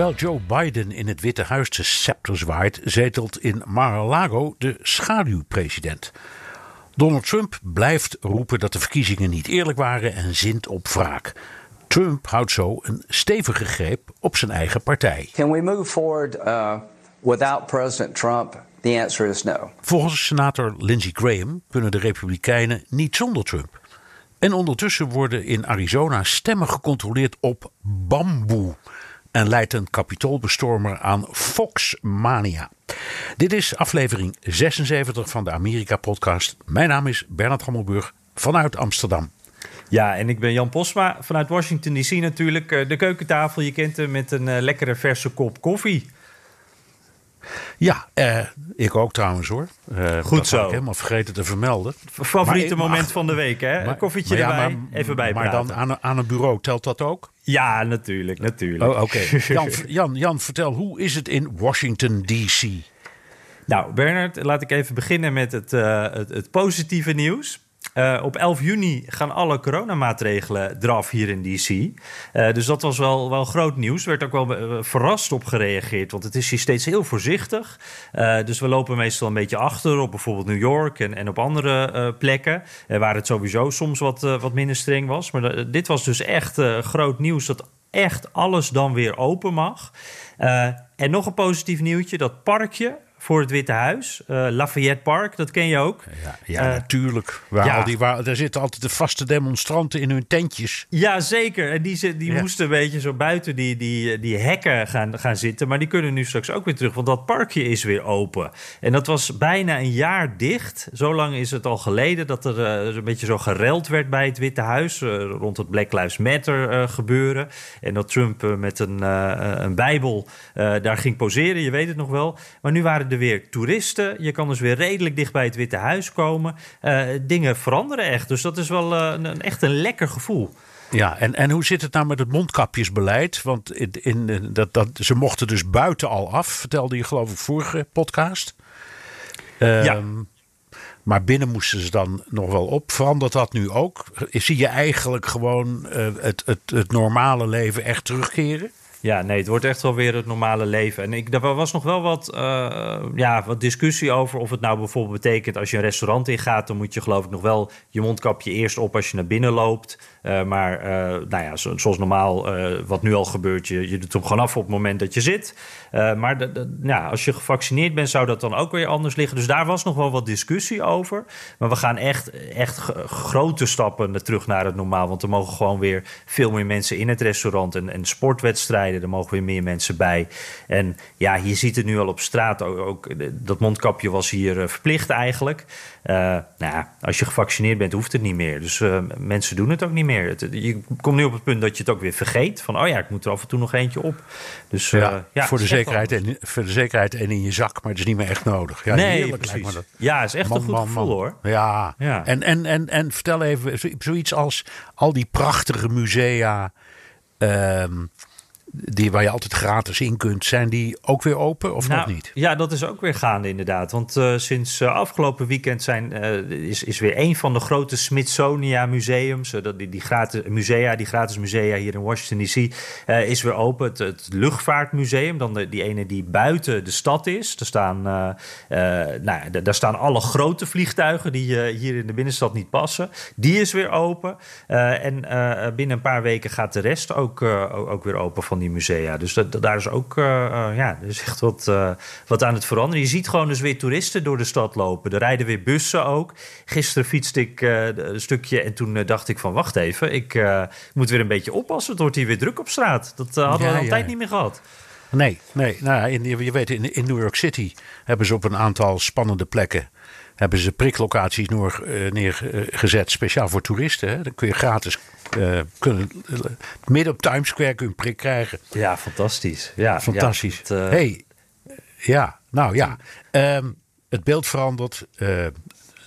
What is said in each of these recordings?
Terwijl Joe Biden in het Witte Huis de scepter zwaait, zetelt in Mar-a-Lago de schaduwpresident. Donald Trump blijft roepen dat de verkiezingen niet eerlijk waren en zint op wraak. Trump houdt zo een stevige greep op zijn eigen partij. Can we move forward uh, without President Trump? The answer is no. Volgens senator Lindsey Graham kunnen de Republikeinen niet zonder Trump. En ondertussen worden in Arizona stemmen gecontroleerd op bamboe en leidt een kapitoolbestormer aan Foxmania. Dit is aflevering 76 van de Amerika-podcast. Mijn naam is Bernard Hammelburg vanuit Amsterdam. Ja, en ik ben Jan Posma vanuit Washington DC natuurlijk. Eh, de keukentafel, je kent hem met een uh, lekkere verse kop koffie. Ja, eh, ik ook trouwens hoor. Uh, Goed dat zo. ik helemaal vergeten te vermelden. Favoriete maar, moment van de week, hè? een koffietje erbij, maar, even bij Maar dan aan, aan een bureau, telt dat ook? Ja, natuurlijk, natuurlijk. Oh, Oké. Jan, Jan, Jan, vertel, hoe is het in Washington D.C.? Nou, Bernard, laat ik even beginnen met het, uh, het, het positieve nieuws. Uh, op 11 juni gaan alle coronamaatregelen eraf hier in DC. Uh, dus dat was wel, wel groot nieuws. Er werd ook wel uh, verrast op gereageerd, want het is hier steeds heel voorzichtig. dus we lopen meestal een beetje achter op bijvoorbeeld New York en, en op andere plekken. waar het sowieso soms wat, wat minder streng was. Maar dit was dus echt groot nieuws dat echt alles dan weer open mag. en nog een positief nieuwtje: dat parkje voor het Witte Huis. Uh, Lafayette Park, dat ken je ook. Ja, ja uh, natuurlijk. Waar ja. Al die, waar, daar zitten altijd de vaste demonstranten in hun tentjes. Ja, zeker. En die, die ja. moesten een beetje zo buiten die, die, die hekken gaan, gaan zitten. Maar die kunnen nu straks ook weer terug, want dat parkje is weer open. En dat was bijna een jaar dicht. Zo lang is het al geleden dat er uh, een beetje zo gereld werd bij het Witte Huis. rond het Black Lives Matter gebeuren. En dat Trump met een, een bijbel daar ging poseren, je weet het nog wel. Maar nu waren er weer toeristen. Je kan dus weer redelijk dicht bij het Witte Huis komen. Uh, dingen veranderen echt. Dus dat is wel uh, een, echt een lekker gevoel. Ja, en, en hoe zit het nou met het mondkapjesbeleid? Want in, in, dat, dat, ze mochten dus buiten al af, vertelde je geloof ik vorige podcast. Um, ja. Maar binnen moesten ze dan nog wel op. Verandert dat nu ook? Zie je eigenlijk gewoon uh, het, het, het normale leven echt terugkeren? Ja, nee, het wordt echt wel weer het normale leven. En ik, er was nog wel wat, uh, ja, wat discussie over of het nou bijvoorbeeld betekent... als je een restaurant ingaat, dan moet je geloof ik nog wel je mondkapje eerst op als je naar binnen loopt. Uh, maar uh, nou ja, zo, zoals normaal, wat nu al gebeurt, je, je doet hem gewoon af op het moment dat je zit. maar ja, als je gevaccineerd bent, zou dat dan ook weer anders liggen. Dus daar was nog wel wat discussie over. Maar we gaan echt, echt grote stappen terug naar het normaal. Want er mogen gewoon weer veel meer mensen in het restaurant en, en sportwedstrijden. Er mogen weer meer mensen bij. En ja, je ziet het nu al op straat. Ook, dat mondkapje was hier verplicht eigenlijk. Uh, nou ja, als je gevaccineerd bent, hoeft het niet meer. Dus uh, mensen doen het ook niet meer. Het, je komt nu op het punt dat je het ook weer vergeet. Van, oh ja, ik moet er af en toe nog eentje op. Dus ja, ja voor, de zekerheid en, voor de zekerheid en in je zak. Maar het is niet meer echt nodig. Ja, nee, heerlijk, precies. me dat. Ja, is echt man, een goed man, gevoel man. hoor. Ja, Ja. En, en, en, en vertel even zoiets als al die prachtige musea... ehm, die waar je altijd gratis in kunt, zijn die ook weer open of Nou, nog niet? Ja, dat is ook weer gaande inderdaad. Want uh, sinds uh, afgelopen weekend zijn, uh, is, is weer een van de grote Smithsonia museums, dat die, die gratis, musea, die gratis musea hier in Washington DC, is weer open. Het, het luchtvaartmuseum, dan de, die ene die buiten de stad is. Er staan, nou, daar staan alle grote vliegtuigen die hier in de binnenstad niet passen. Die is weer open. en binnen een paar weken gaat de rest ook, ook weer open van die musea. Dus dat, daar is ook uh, uh, ja, er is echt wat, uh, wat aan het veranderen. Je ziet gewoon dus weer toeristen door de stad lopen. Er rijden weer bussen ook. Gisteren fietste ik een stukje en toen dacht ik van wacht even. Ik moet weer een beetje oppassen. Het wordt hier weer druk op straat. Dat hadden Ja, we al een ja. tijd niet meer gehad. Nee, nee. Nou, in, je weet, in, in New York City hebben ze op een aantal spannende plekken hebben ze priklocaties neer, neergezet speciaal voor toeristen. Dan kun je gratis uh, kunnen, midden op Times Square kun je een prik krijgen. Ja, fantastisch. Ja, fantastisch. Ja, het, hey, ja, nou ja. Um, het beeld verandert. Uh,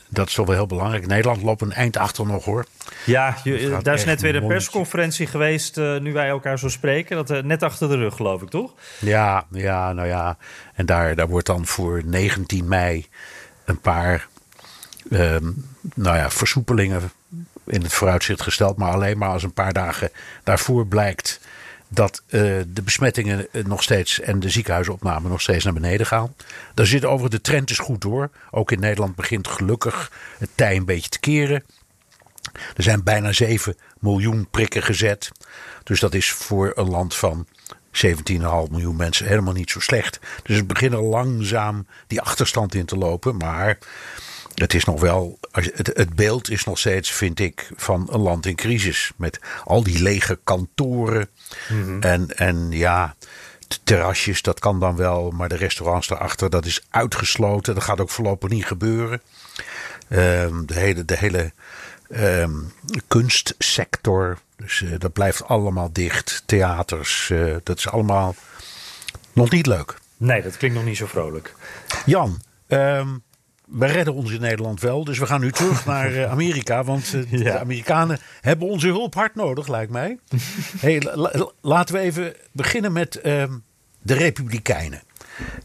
dat is toch wel heel belangrijk. Nederland loopt een eind achter nog hoor. Ja, je, daar is net weer een persconferentie geweest. Uh, nu wij elkaar zo spreken. Dat uh, net achter de rug, geloof ik, toch? Ja, ja nou ja. En daar, daar wordt dan voor 19 mei een paar um, nou ja, versoepelingen in het vooruitzicht gesteld. Maar alleen maar als een paar dagen daarvoor blijkt dat uh, de besmettingen nog steeds en de ziekenhuisopname nog steeds naar beneden gaan. Daar zit over de trend is goed door. Ook in Nederland begint gelukkig het tij een beetje te keren. Er zijn bijna 7 miljoen prikken gezet. Dus dat is voor een land van 17,5 miljoen mensen helemaal niet zo slecht. Dus het begint er langzaam die achterstand in te lopen. Maar het is nog wel, het, het beeld is nog steeds, vind ik, van een land in crisis. Met al die lege kantoren. Mhm. en, en ja, terrasjes, dat kan dan wel. Maar de restaurants daarachter, dat is uitgesloten. Dat gaat ook voorlopig niet gebeuren. Um, de hele, de hele um, kunstsector, dus uh, dat blijft allemaal dicht. Theaters, uh, dat is allemaal nog niet leuk. Nee, dat klinkt nog niet zo vrolijk. Jan, um, we redden ons in Nederland wel. Dus we gaan nu terug naar uh, Amerika. Want uh, de Amerikanen hebben onze hulp hard nodig, lijkt mij. hey, la, laten we even beginnen met uh, de Republikeinen.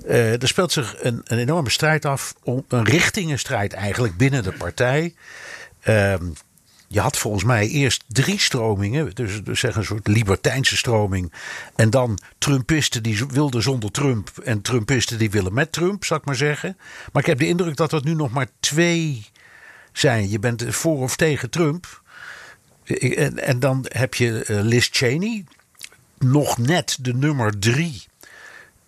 Uh, er speelt zich een, een, enorme strijd af. Een richtingenstrijd eigenlijk binnen de partij. Ehm, je had volgens mij eerst drie stromingen. Dus, dus zeg een soort libertijnse stroming. En dan Trumpisten die wilden zonder Trump. En Trumpisten die willen met Trump, zou ik maar zeggen. Maar ik heb de indruk dat er nu nog maar twee zijn. Je bent voor of tegen Trump. En, dan heb je eh, Liz Cheney. Nog net de nummer drie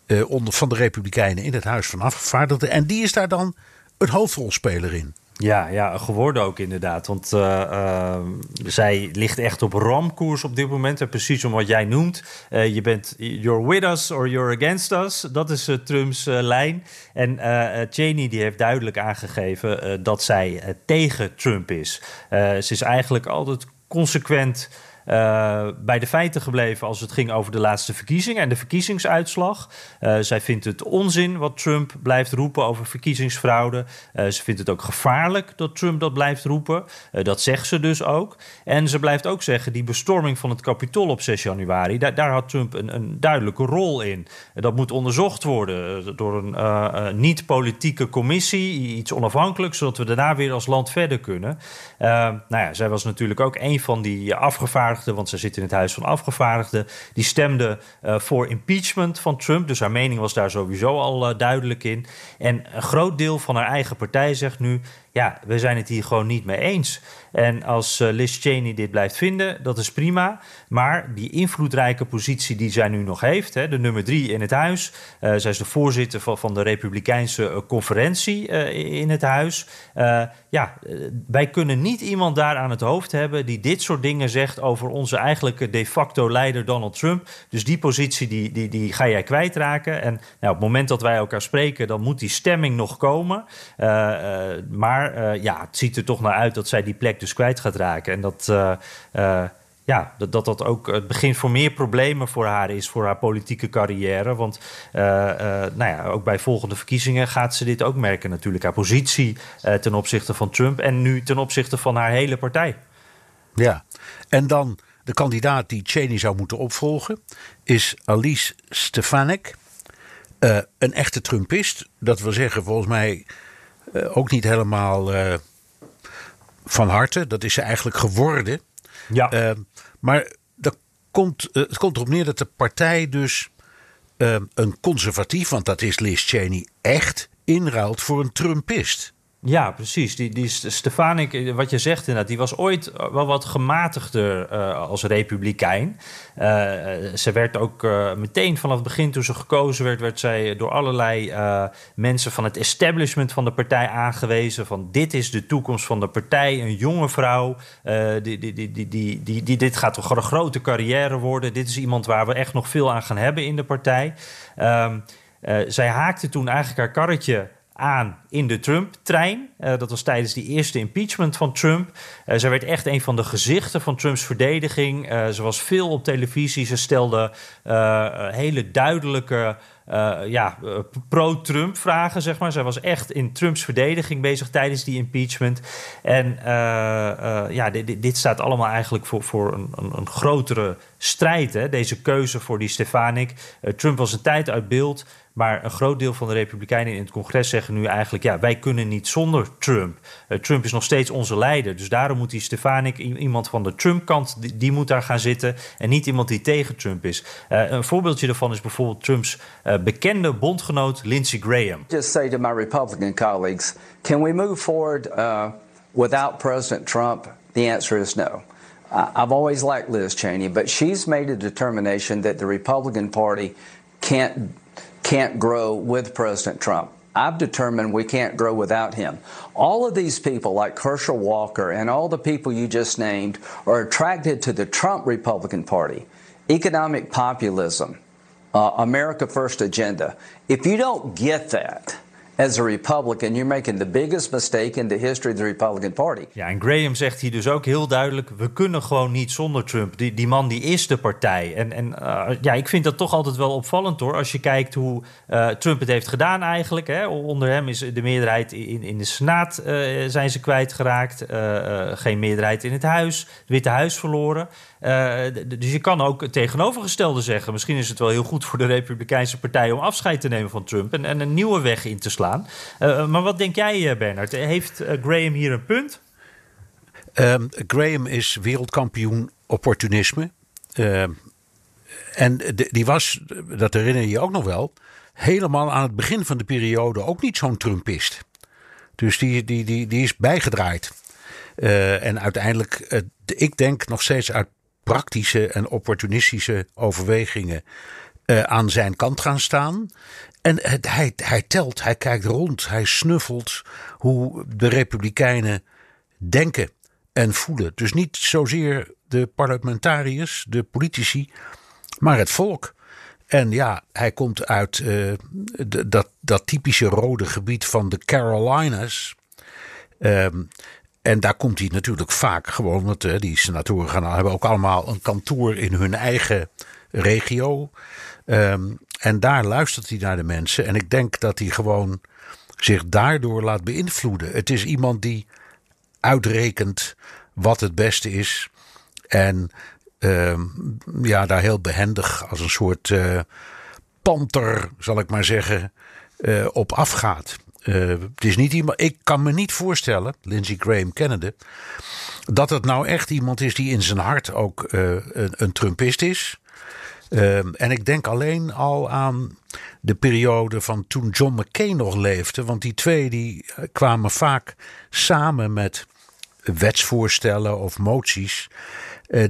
uh, onder, van de Republikeinen in het Huis van Afgevaardigden. En die is daar dan een hoofdrolspeler in. Ja, ja, geworden ook inderdaad. Want uh, uh, zij ligt echt op ramkoers op dit moment. En precies om wat jij noemt. Uh, je bent you're with us or you're against us. Dat is Trumps lijn. En Cheney die heeft duidelijk aangegeven dat zij tegen Trump is. ze is eigenlijk altijd consequent uh, bij de feiten gebleven als het ging over de laatste verkiezingen en de verkiezingsuitslag. Uh, zij vindt het onzin wat Trump blijft roepen over verkiezingsfraude. Uh, ze vindt het ook gevaarlijk dat Trump dat blijft roepen. dat zegt ze dus ook. En ze blijft ook zeggen, die bestorming van het Capitool op 6 januari, daar, daar had Trump een, een, duidelijke rol in. dat moet onderzocht worden door een niet-politieke commissie, iets onafhankelijks, zodat we daarna weer als land verder kunnen. nou ja, zij was natuurlijk ook een van die afgevaardigden want ze zit in het Huis van Afgevaardigden. Die stemde uh, voor impeachment van Trump. Dus haar mening was daar sowieso al uh, duidelijk in. En een groot deel van haar eigen partij zegt nu: ja, we zijn het hier gewoon niet mee eens. En als uh, Liz Cheney dit blijft vinden, dat is prima. Maar die invloedrijke positie die zij nu nog heeft, hè, de nummer drie in het huis. Uh, zij is de voorzitter van, van de Republikeinse uh, conferentie in het huis. ja, wij kunnen niet iemand daar aan het hoofd hebben die dit soort dingen zegt over onze eigenlijke de facto leider Donald Trump. Dus die positie die, die, die ga jij kwijtraken. En nou, op het moment dat wij elkaar spreken, dan moet die stemming nog komen. maar maar uh, ja, het ziet er toch naar uit dat zij die plek dus kwijt gaat raken. En dat, uh, uh, ja, dat, dat dat ook het begin voor meer problemen voor haar is, voor haar politieke carrière. Want nou ja, ook bij volgende verkiezingen gaat ze dit ook merken natuurlijk. Haar positie ten opzichte van Trump en nu ten opzichte van haar hele partij. Ja, en dan de kandidaat die Cheney zou moeten opvolgen is Alice Stefanik. een echte Trumpist. Dat wil zeggen, volgens mij ook niet helemaal uh, van harte. Dat is ze eigenlijk geworden. Ja. Uh, maar dat komt, het komt erop neer dat de partij dus een conservatief, want dat is Liz Cheney echt, inruilt voor een Trumpist. Ja, precies. Die, die Stefanik, eh, wat je zegt inderdaad, die was ooit wel wat gematigder uh, als republikein. Ze werd ook meteen vanaf het begin toen ze gekozen werd, werd zij door allerlei mensen van het establishment van de partij aangewezen. Van dit is de toekomst van de partij. Een jonge vrouw, die, die, die, die, die, die, dit gaat een grote carrière worden. Dit is iemand waar we echt nog veel aan gaan hebben in de partij. Ehm, zij haakte toen eigenlijk haar karretje aan in de Trump-trein. dat was tijdens die eerste impeachment van Trump. ze werd echt een van de gezichten van Trumps verdediging. ze was veel op televisie. Ze stelde hele duidelijke uh, ja, eh, pro-Trump vragen, zeg maar. Zij was echt in Trumps verdediging bezig tijdens die impeachment. En uh, ja, dit, dit, staat allemaal eigenlijk voor, voor een, een, een grotere strijd. Hè? Deze keuze voor die Stefanik. Trump was een tijd uit beeld. Maar een groot deel van de Republikeinen in het congres zeggen nu eigenlijk: ja, wij kunnen niet zonder Trump. Trump is nog steeds onze leider. Dus daarom moet die Stefanik, iemand van de Trump-kant, die, die, moet daar gaan zitten. En niet iemand die tegen Trump is. Een voorbeeldje daarvan is bijvoorbeeld Trumps Eh, bekende bondgenoot Lindsey Graham. Just say to my Republican colleagues: can we move forward uh, without President Trump? The answer is no. I've always liked Liz Cheney, but she's made a determination that the Republican Party can't can't grow with President Trump. I've determined we can't grow without him. All of these people, like Herschel Walker and all the people you just named, are attracted to the Trump Republican Party. Economic populism, uh, America First agenda. If you don't get that, as a Republican, you're making the biggest mistake in the history of the Republican Party. Ja, en Graham zegt hier dus ook heel duidelijk: we kunnen gewoon niet zonder Trump. Die, die man die is de partij. En, en uh, ja, ik vind dat toch altijd wel opvallend hoor. Als je kijkt hoe uh, Trump het heeft gedaan eigenlijk. Hè. Onder hem is de meerderheid in, in de Senaat uh, zijn ze kwijtgeraakt. geen meerderheid in het huis. Het Witte Huis verloren. Uh, dus je kan ook het tegenovergestelde zeggen. Misschien is het wel heel goed voor de Republikeinse Partij om afscheid te nemen van Trump en, en een nieuwe weg in te slaan. Uh, maar wat denk jij, Bernard? Heeft Graham hier een punt? Um, Graham is wereldkampioen opportunisme. Uh, en die was, dat herinner je je ook nog wel, helemaal aan het begin van de periode ook niet zo'n Trumpist. Dus die, die, die, die is bijgedraaid. En uiteindelijk, ik denk nog steeds uit praktische en opportunistische overwegingen uh, aan zijn kant gaan staan. En het, hij, hij telt, hij kijkt rond, hij snuffelt hoe de Republikeinen denken en voelen. Dus niet zozeer de parlementariërs, de politici, maar het volk. En ja, hij komt uit uh, dat, dat typische rode gebied van de Carolinas. Um, en daar komt hij natuurlijk vaak gewoon, want uh, die senatoren gaan, hebben ook allemaal een kantoor in hun eigen regio. Um, en daar luistert hij naar de mensen. En ik denk dat hij gewoon zich daardoor laat beïnvloeden. Het is iemand die uitrekent wat het beste is. En um, ja, daar heel behendig als een soort uh, panter, zal ik maar zeggen, uh, op afgaat. Uh, het is niet iemand. Ik kan me niet voorstellen, Lindsey Graham kennende, dat het nou echt iemand is die in zijn hart ook uh, een, een, Trumpist is. Uh, en ik denk alleen al aan de periode van toen John McCain nog leefde. Want die twee die kwamen vaak samen met wetsvoorstellen of moties.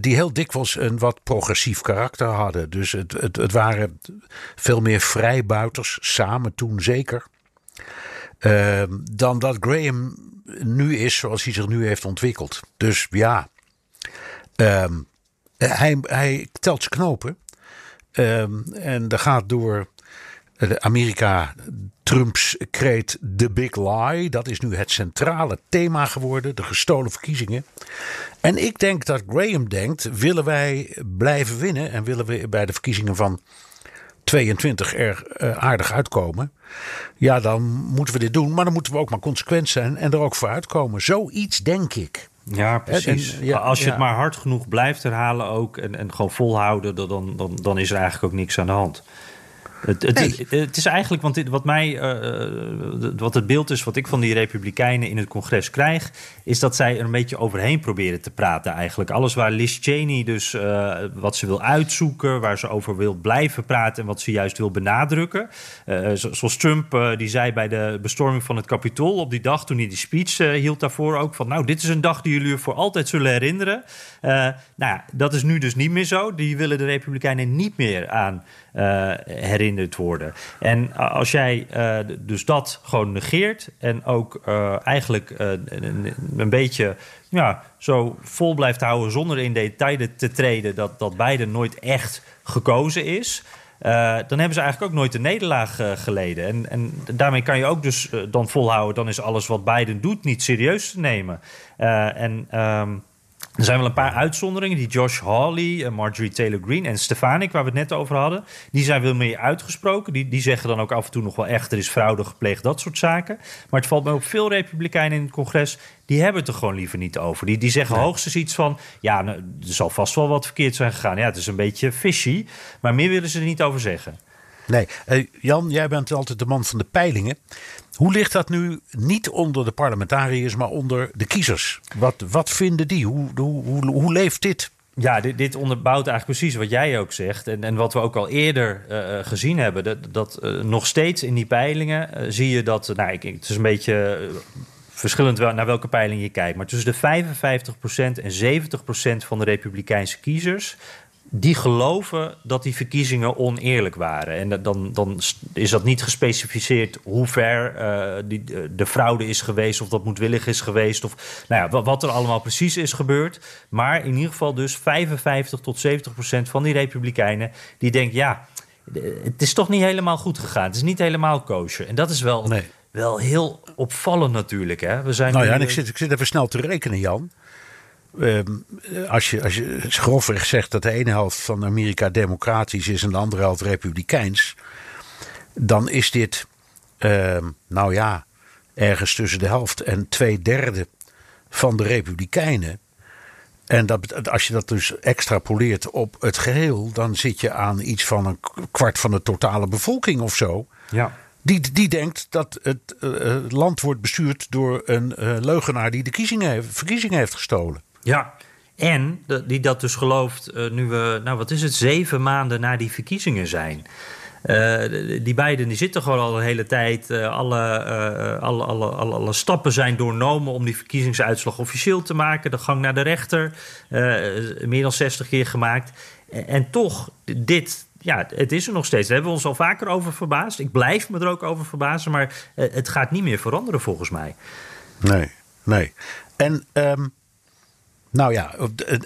die heel dikwijls een wat progressief karakter hadden. Dus het, het, het waren veel meer vrijbuiters, samen toen zeker. Uh, dan dat Graham nu is zoals hij zich nu heeft ontwikkeld. Dus ja, um, hij, hij telt zijn knopen. Um, en dat gaat door Amerika Trumps kreet The Big Lie. Dat is nu het centrale thema geworden, de gestolen verkiezingen. En ik denk dat Graham denkt, willen wij blijven winnen en willen we bij de verkiezingen van 22 er uh, aardig uitkomen. Ja, dan moeten we dit doen. Maar dan moeten we ook maar consequent zijn en er ook voor uitkomen. Zoiets denk ik. Ja, precies. En, ja, Als je ja. het maar hard genoeg blijft herhalen ook en, en gewoon volhouden, dan, dan, dan is er eigenlijk ook niks aan de hand. Het, het, is eigenlijk, want dit, wat mij, uh, wat het beeld is wat ik van die Republikeinen in het congres krijg, is dat zij er een beetje overheen proberen te praten eigenlijk. Alles waar Liz Cheney dus uh, wat ze wil uitzoeken, waar ze over wil blijven praten en wat ze juist wil benadrukken. Uh, zoals Trump, die zei bij de bestorming van het Capitool op die dag toen hij die speech hield daarvoor ook van, nou, dit is een dag die jullie voor altijd zullen herinneren. nou ja, dat is nu dus niet meer zo. Die willen de Republikeinen niet meer aan herinnerd worden. En als jij uh, dus dat gewoon negeert en ook uh, eigenlijk een, een, beetje ja, zo vol blijft houden zonder in detail te treden dat, dat Biden nooit echt gekozen is. dan hebben ze eigenlijk ook nooit een nederlaag geleden. En, en daarmee kan je ook dus dan volhouden, dan is alles wat Biden doet niet serieus te nemen. en. Ehm, er zijn wel een paar uitzonderingen. Die Josh Hawley, eh, Marjorie Taylor Greene en Stefanik, waar we het net over hadden. Die zijn wel meer uitgesproken. Die, die zeggen dan ook af en toe nog wel echt... er is fraude gepleegd, dat soort zaken. Maar het valt me ook veel republikeinen in het congres... die hebben het er gewoon liever niet over. Die, die zeggen hoogstens iets van... ja, nou, er zal vast wel wat verkeerd zijn gegaan. Ja, het is een beetje fishy. Maar meer willen ze er niet over zeggen. Nee, uh, Jan, jij bent altijd de man van de peilingen. Hoe ligt dat nu niet onder de parlementariërs, maar onder de kiezers? Wat, wat vinden die? Hoe, hoe, hoe, leeft dit? Ja, dit, dit, onderbouwt eigenlijk precies wat jij ook zegt. En, en wat we ook al eerder uh, gezien hebben. Dat, dat uh, nog steeds in die peilingen zie je dat. Nou, ik, het is een beetje verschillend wel naar welke peiling je kijkt. Maar tussen de 55% en 70% van de Republikeinse kiezers die geloven dat die verkiezingen oneerlijk waren. En dan, dan is dat niet gespecificeerd hoe ver uh, die, de fraude is geweest... of dat moedwillig is geweest, of nou ja, wat er allemaal precies is gebeurd. Maar in ieder geval dus 55 tot 70 procent van die republikeinen... die denken, ja, het is toch niet helemaal goed gegaan. Het is niet helemaal kosher. En dat is wel, nee. wel heel opvallend natuurlijk. Hè? We zijn nou ja, en ik zit, ik zit even snel te rekenen, Jan... Ehm, als, je, als je grofweg zegt dat de ene helft van Amerika democratisch is en de andere helft republikeins, dan is dit, uh, nou ja, ergens tussen de helft en twee derde van de republikeinen. En dat, als je dat dus extrapoleert op het geheel, dan zit je aan iets van een kwart van de totale bevolking of zo. Ja. Die, die denkt dat het uh, land wordt bestuurd door een uh, leugenaar die de verkiezingen heeft gestolen. Ja, en die dat dus gelooft uh, nu we, nou wat is het, zeven maanden na die verkiezingen zijn. Uh, die beiden die zitten gewoon al een hele tijd. Uh, alle, alle, alle, alle, alle, stappen zijn doornomen om die verkiezingsuitslag officieel te maken. De gang naar de rechter, meer dan 60 keer gemaakt. En, toch, dit, ja, het is er nog steeds. Daar hebben we ons al vaker over verbaasd. Ik blijf me er ook over verbazen, maar het gaat niet meer veranderen volgens mij. Nee, nee. En um, nou ja,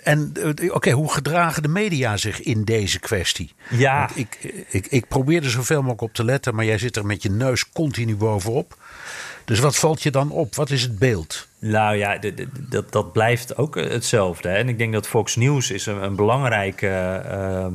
en oké, hoe gedragen de media zich in deze kwestie? Ja. ik, ik, ik probeer er zoveel mogelijk op te letten, maar jij zit er met je neus continu bovenop. Dus wat valt je dan op? Wat is het beeld? Nou ja, dat, dat blijft ook hetzelfde. Hè? En ik denk dat Fox News is een, een belangrijke. Uh,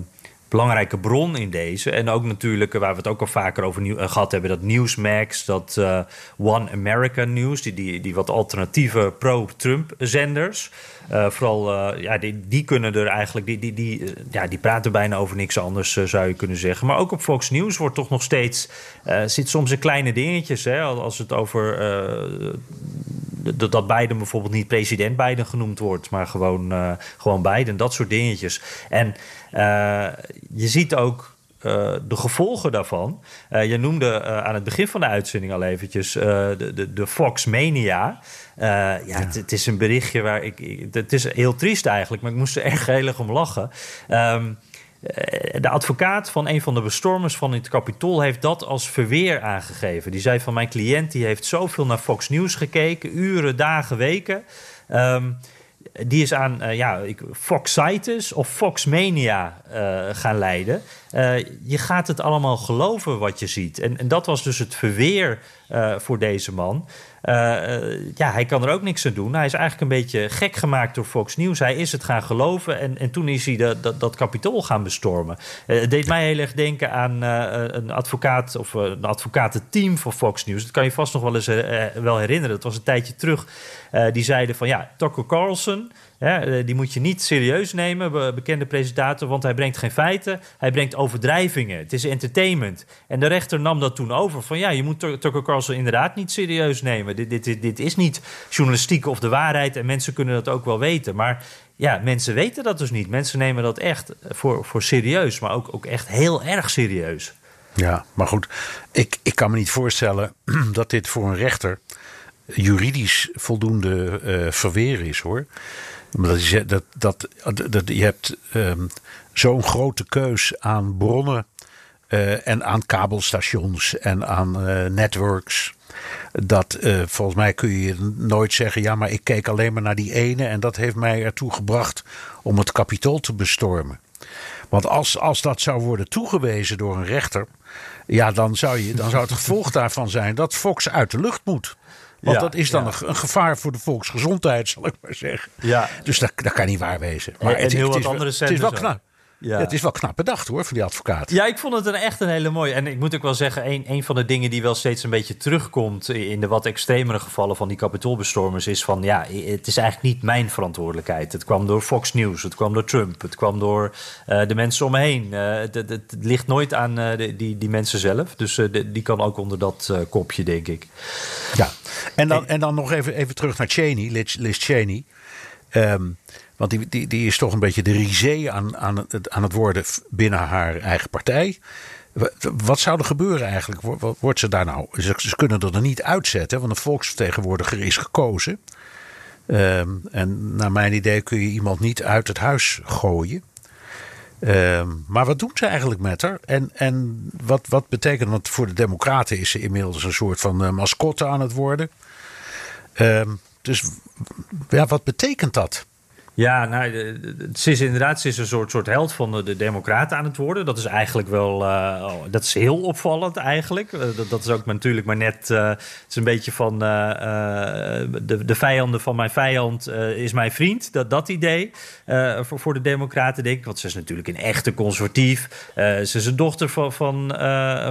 belangrijke bron in deze. En ook natuurlijk, waar we het ook al vaker over eh, gehad hebben, dat Newsmax, dat uh, One America News, die, die, die wat alternatieve pro-Trump zenders. Vooral, ja, die, die kunnen er eigenlijk, die, die, die, ja, die praten bijna over niks anders, zou je kunnen zeggen. Maar ook op Fox News wordt toch nog steeds, zit soms in kleine dingetjes, hè, als het over dat Biden bijvoorbeeld niet president Biden genoemd wordt, maar gewoon, uh, gewoon Biden, dat soort dingetjes. En uh, je ziet ook uh, de gevolgen daarvan. je noemde aan het begin van de uitzending al eventjes de, de, de Fox Mania. ja, ja. Het, is een berichtje waar ik, Het is heel triest eigenlijk, maar ik moest er erg heel om lachen. Um, eh, de advocaat van een van de bestormers van het Capitool heeft dat als verweer aangegeven. Die zei van mijn cliënt die heeft zoveel naar Fox News gekeken, uren, dagen, weken. Um, die is aan uh, ja, Foxitis of Foxmania uh, gaan leiden. Je gaat het allemaal geloven wat je ziet. En, en dat was dus het verweer voor deze man. ja, hij kan er ook niks aan doen. Hij is eigenlijk een beetje gek gemaakt door Fox News. Hij is het gaan geloven en, en toen is hij dat, dat kapitool gaan bestormen. het deed mij heel erg denken aan een advocaat of een advocatenteam voor Fox News. Dat kan je vast nog wel eens wel herinneren. Dat was een tijdje terug. die zeiden van ja, Tucker Carlson... Eh, die moet je niet serieus nemen, bekende presentator, want hij brengt geen feiten, hij brengt overdrijvingen. Het is entertainment. En de rechter nam dat toen over van ja, je moet Tucker Carlson inderdaad niet serieus nemen. Dit, dit, dit is niet journalistiek of de waarheid en mensen kunnen dat ook wel weten. Maar ja, mensen weten dat dus niet. Mensen nemen dat echt voor, voor serieus, maar ook, ook echt heel erg serieus. Ja, maar goed, ik, ik kan me niet voorstellen dat dit voor een rechter juridisch voldoende uh, verweer is hoor. Dat je, dat, dat, dat, je hebt um, zo'n grote keus aan bronnen uh, en aan kabelstations en aan uh, networks. Dat uh, volgens mij kun je nooit zeggen: ja, maar ik keek alleen maar naar die ene en dat heeft mij ertoe gebracht om het kapitool te bestormen. Want als, als dat zou worden toegewezen door een rechter. Ja, dan zou, je, dan zou het gevolg daarvan zijn dat Fox uit de lucht moet. Want Ja, dat is dan ja. een, gevaar voor de volksgezondheid, zal ik maar zeggen. Ja. Dus dat, dat kan niet waar wezen. En- en heel wat is, andere het is wel knap. Ja. Ja, het is wel knap bedacht hoor, van die advocaat. Ja, ik vond het een echt een hele mooie. En ik moet ook wel zeggen, een, een van de dingen die wel steeds een beetje terugkomt in de wat extremere gevallen van die kapitoolbestormers is van ja, het is eigenlijk niet mijn verantwoordelijkheid. Het kwam door Fox News, het kwam door Trump, het kwam door eh, de mensen om me heen. Eh, het, het, het ligt nooit aan eh, de- die, die mensen zelf. Dus eh, de- die kan ook onder dat eh, kopje, denk ik. Ja, en dan, en dan nog even, even terug naar Cheney, Liz, Liz Cheney. Ehm, want die, die, die is toch een beetje de risée aan, aan, het, aan het worden binnen haar eigen partij. Wa- Wat zou er gebeuren eigenlijk? Wo- wo- Wordt ze daar nou? Ze, kunnen er niet uitzetten, want een volksvertegenwoordiger is gekozen. Ehm, en naar mijn idee kun je iemand niet uit het huis gooien. Ehm, maar wat doen ze eigenlijk met haar? En, en wat, wat betekent, want voor de Democraten is ze inmiddels een soort van eh, mascotte aan het worden. Ehm, dus ja, wat betekent dat? Ja, nou, ze is inderdaad ze is een soort, soort held van de, de Democraten aan het worden. Dat is eigenlijk wel, eh, oh, dat is heel opvallend eigenlijk. Eh, dat, is ook natuurlijk maar net, eh, het is een beetje van de, de vijanden van mijn vijand is mijn vriend. Dat, dat idee voor, voor de Democraten denk ik. Want ze is natuurlijk een echte conservatief. Ze is een dochter van,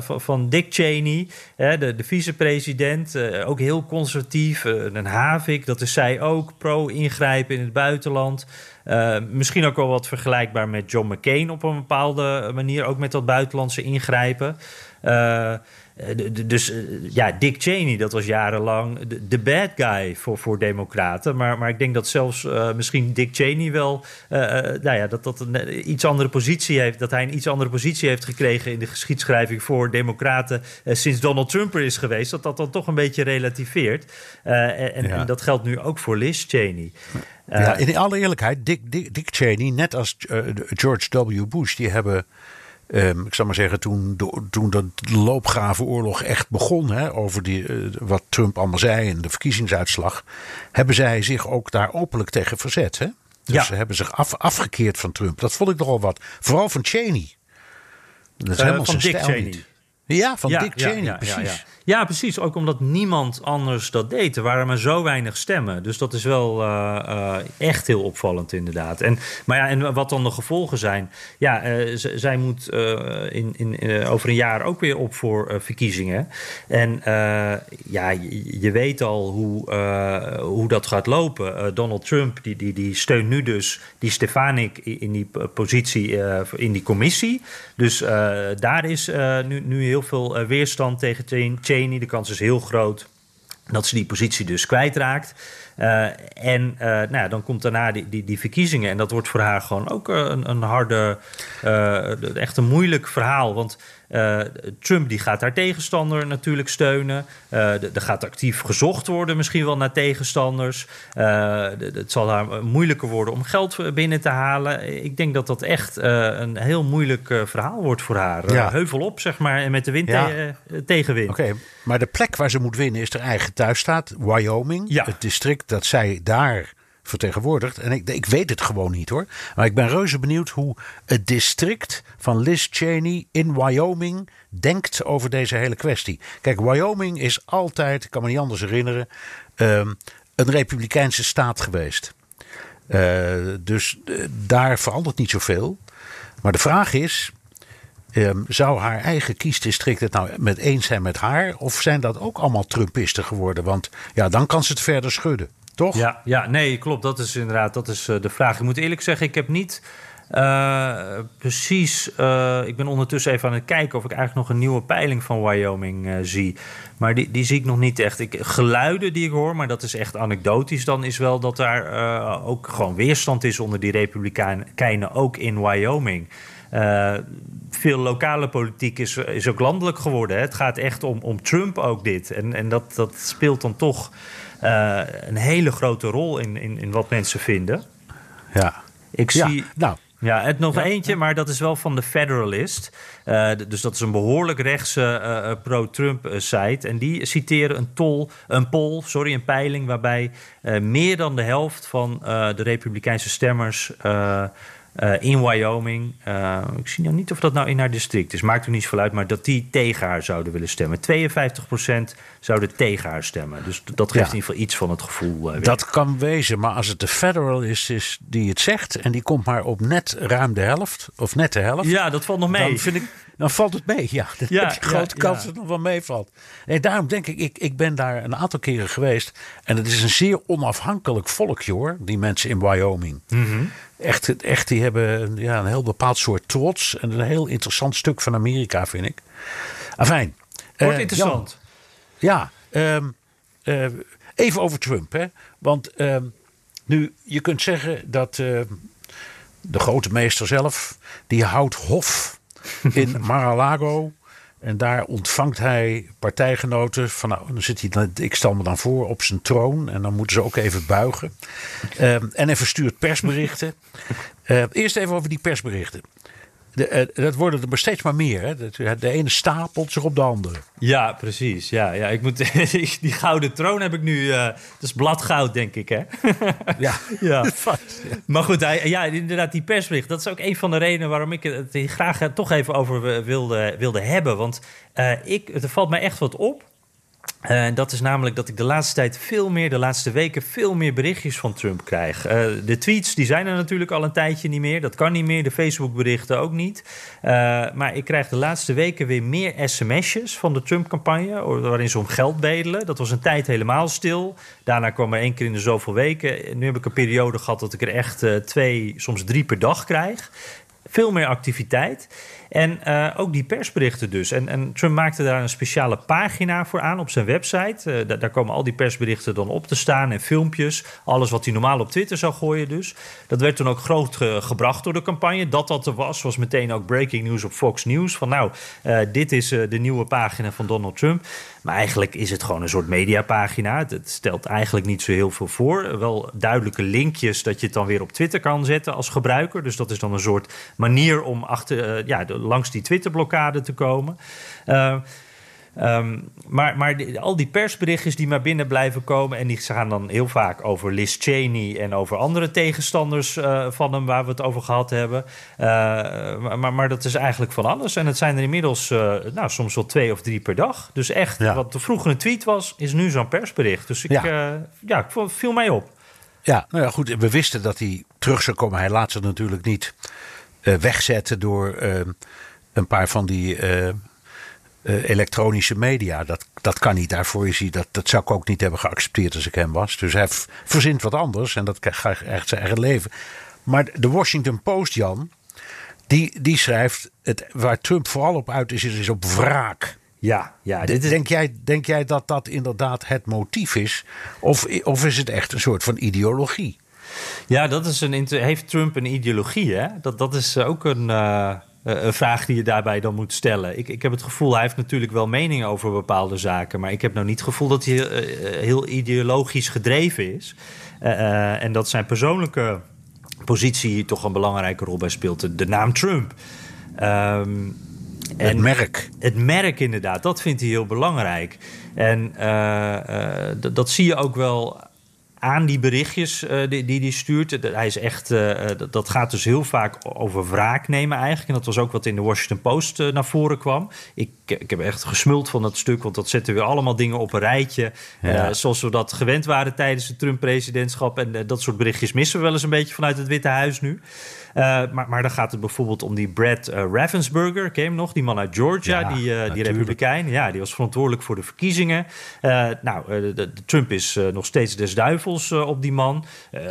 van, Dick Cheney, hè, de, de vicepresident. ook heel conservatief. Een havik, dat is zij ook. Pro-ingrijpen in het buitenland. Eh, misschien ook wel wat vergelijkbaar met John McCain op een bepaalde manier. Ook met dat buitenlandse ingrijpen. Eh, dus eh, ja, Dick Cheney, dat was jarenlang de, de bad guy voor, voor democraten. Maar, maar ik denk dat zelfs eh, misschien Dick Cheney wel... eh, eh, nou ja, dat, dat een eh, iets andere positie heeft... dat hij een iets andere positie heeft gekregen... in de geschiedschrijving voor democraten... eh, sinds Donald Trump er is geweest. Dat dat dan toch een beetje relativeert. Eh, en, Ja. en dat geldt nu ook voor Liz Cheney. Eh, ja, in alle eerlijkheid, Dick, Dick, Dick Cheney, net als eh, George W. Bush, die hebben, ehm, ik zal maar zeggen, toen, de- toen de loopgravenoorlog echt begon, hè, over die, eh, wat Trump allemaal zei en de verkiezingsuitslag, hebben zij zich ook daar openlijk tegen verzet. Hè? Dus Ja. ze hebben zich af, afgekeerd van Trump. Dat vond ik nogal wat. Vooral van Cheney. Dat is Eh, helemaal van zijn Dick stijl Cheney. niet. Ja, van Ja, Dick Cheney, ja, precies. Ja, precies. Ook omdat niemand anders dat deed. Er waren maar zo weinig stemmen. Dus dat is wel eh, eh, echt heel opvallend, inderdaad. En, maar ja, en wat dan de gevolgen zijn? Ja, eh, zij moet in, in, over een jaar ook weer op voor verkiezingen. En ja, je, je weet al hoe, hoe dat gaat lopen. Donald Trump die, die, die steunt nu dus die Stefanik in die positie in die commissie. Dus daar is nu, nu heel veel eh, weerstand tegen Chen- Cheney. De kans is heel groot dat ze die positie dus kwijtraakt. Eh, en eh, nou ja, dan komt daarna die, die, die verkiezingen. En dat wordt voor haar gewoon ook een, een harde, echt een moeilijk verhaal. Want eh, Trump die gaat haar tegenstander natuurlijk steunen. Eh, er gaat actief gezocht worden, misschien wel naar tegenstanders. Eh, het zal haar moeilijker worden om geld binnen te halen. Ik denk dat dat echt een heel moeilijk verhaal wordt voor haar. Ja. heuvel op, zeg maar, en met de wind Ja. te- tegenwind. Oké, maar de plek waar ze moet winnen is haar eigen thuisstaat, Wyoming. Ja. Het district dat zij daar vertegenwoordigt. En ik, ik weet het gewoon niet hoor. Maar ik ben reuze benieuwd hoe het district van Liz Cheney in Wyoming denkt over deze hele kwestie. Kijk, Wyoming is altijd, ik kan me niet anders herinneren, ehm, een republikeinse staat geweest. Eh, dus eh, daar verandert niet zoveel. Maar de vraag is, Ehm, zou haar eigen kiesdistrict het nou met eens zijn met haar? Of zijn dat ook allemaal Trumpisten geworden? Want ja, dan kan ze het verder schudden, toch? Ja, ja, nee, klopt. Dat is inderdaad dat is, eh, de vraag. Ik moet eerlijk zeggen, ik heb niet eh, precies... eh, ik ben ondertussen even aan het kijken of ik eigenlijk nog een nieuwe peiling van Wyoming zie. Maar die, die zie ik nog niet echt. Ik, geluiden die ik hoor, maar dat is echt anekdotisch... dan is wel dat daar ook gewoon weerstand is onder die republikeinen... ook in Wyoming. Veel lokale politiek is, is ook landelijk geworden. Hè. Het gaat echt om, om Trump ook dit. En, en dat, dat speelt dan toch eh, een hele grote rol in, in, in wat mensen vinden. Ja. Ik Ja, zie... nou, Ja, het nog eentje, maar dat is wel van de Federalist. Eh, dus dat is een behoorlijk rechtse eh, eh, pro-Trump eh, site. En die citeren een, tol, een poll, sorry, een peiling... waarbij meer dan de helft van de republikeinse stemmers... eh, eh, in Wyoming. Uh, ik zie nou niet of dat nou in haar district is. Maakt er niet zoveel uit, maar dat die tegen haar zouden willen stemmen. 52% zouden tegen haar stemmen. Dus dat geeft in ieder geval iets van het gevoel. Uh, dat kan wezen, maar als het de federal is, is die het zegt... en die komt maar op net ruim de helft, of net de helft... Ja, dat valt nog mee. Dan vind ik dan valt het mee. Ja, dan ja, heb je grote kans dat het nog wel meevalt. En daarom denk ik, ik, ik ben daar een aantal keren geweest. En het is een zeer onafhankelijk volkje hoor, die mensen in Wyoming. Mm echt, echt, die hebben ja, een heel bepaald soort trots. En een heel interessant stuk van Amerika, vind ik. Afijn. Wordt uh, interessant. ja, um, uh, even over Trump. Hè? Want uh, nu, je kunt zeggen dat de grote meester zelf, die houdt hof in Mar-a-Lago. En daar ontvangt hij partijgenoten. Van, nou, dan zit hij, ik stel me dan voor, op zijn troon. En dan moeten ze ook even buigen. Ehm, en hij verstuurt persberichten. Uh, eerst even over die persberichten. De, uh, dat worden er steeds maar meer. Hè? De, ene stapelt zich op de andere. Ja, precies. Ja, ja, ik moet, die gouden troon heb ik nu. Uh, dat is bladgoud, denk ik. Hè? ja. ja. Maar goed, ja, inderdaad, die persbericht. Dat is ook een van de redenen waarom ik het graag toch even over wilde, wilde hebben. Want uh, ik, het valt mij echt wat op. En dat is namelijk dat ik de laatste tijd veel meer, de laatste weken, veel meer berichtjes van Trump krijg. Uh, de tweets die zijn er natuurlijk al een tijdje niet meer. Dat kan niet meer. De Facebook-berichten ook niet. Uh, maar ik krijg de laatste weken weer meer sms'jes van de Trump-campagne. waarin ze om geld bedelen. Dat was een tijd helemaal stil. Daarna kwam er één keer in de zoveel weken. Nu heb ik een periode gehad dat ik er echt twee, soms drie per dag krijg. Veel meer activiteit. En uh, ook die persberichten dus. En, en, Trump maakte daar een speciale pagina voor aan op zijn website. Uh, daar komen al die persberichten dan op te staan en filmpjes. Alles wat hij normaal op Twitter zou gooien dus. Dat werd toen ook groot ge gebracht door de campagne. Dat dat er was, was meteen ook breaking news op Fox News. Van nou, dit is de nieuwe pagina van Donald Trump. Maar eigenlijk is het gewoon een soort mediapagina. Het stelt eigenlijk niet zo heel veel voor. Wel duidelijke linkjes dat je het dan weer op Twitter kan zetten als gebruiker. Dus dat is dan een soort manier om achter, ja, langs die Twitterblokkade te komen. Uh, Um, maar maar al die persberichtjes die maar binnen blijven komen... en die gaan dan heel vaak over Liz Cheney... en over andere tegenstanders uh, van hem waar we het over gehad hebben. Uh, maar, maar dat is eigenlijk van alles. En het zijn er inmiddels uh, nou, soms wel twee of drie per dag. Dus echt, ja. wat vroeger een tweet was, is nu zo'n persbericht. Dus ik, ja. ja, ik viel mij op. Ja, nou ja, goed. We wisten dat hij terug zou komen. Hij laat ze natuurlijk niet wegzetten door een paar van die uh, uh, elektronische media. Dat, dat kan niet. Daarvoor is hij, dat, dat zou ik ook niet hebben geaccepteerd als ik hem was. Dus hij verzint wat anders en dat krijgt echt zijn eigen leven. Maar de Washington Post, Jan, die, die schrijft: het, waar Trump vooral op uit is, is op wraak. Ja, ja dit is... denk, jij, denk jij dat dat inderdaad het motief is? Of, of is het echt een soort van ideologie? Ja, dat is een, heeft Trump een ideologie? Hè? Dat, dat is ook een, uh, een vraag die je daarbij dan moet stellen. Ik, ik heb het gevoel, hij heeft natuurlijk wel meningen over bepaalde zaken. Maar ik heb nou niet het gevoel dat hij uh, heel ideologisch gedreven is. Uh, en dat zijn persoonlijke positie hier toch een belangrijke rol bij speelt. De, naam Trump. Um, en het merk. Het merk, inderdaad. Dat vindt hij heel belangrijk. En dat zie je ook wel aan die berichtjes uh, die, die hij stuurt. Hij is echt, uh, dat gaat dus heel vaak over wraak nemen eigenlijk. En dat was ook wat in de Washington Post uh, naar voren kwam. Ik, ik heb echt gesmuld van dat stuk, want dat zetten weer allemaal dingen op een rijtje. Ja. zoals we dat gewend waren tijdens het Trump-presidentschap. En dat soort berichtjes missen we wel eens een beetje vanuit het Witte Huis nu. Uh, maar, maar dan gaat het bijvoorbeeld om die Brad uh, Ravensburger, ken je hem nog? Die man uit Georgia, ja, die, uh, die republikein. Ja, die was verantwoordelijk voor de verkiezingen. nou, de, de Trump is nog steeds des duivels op die man.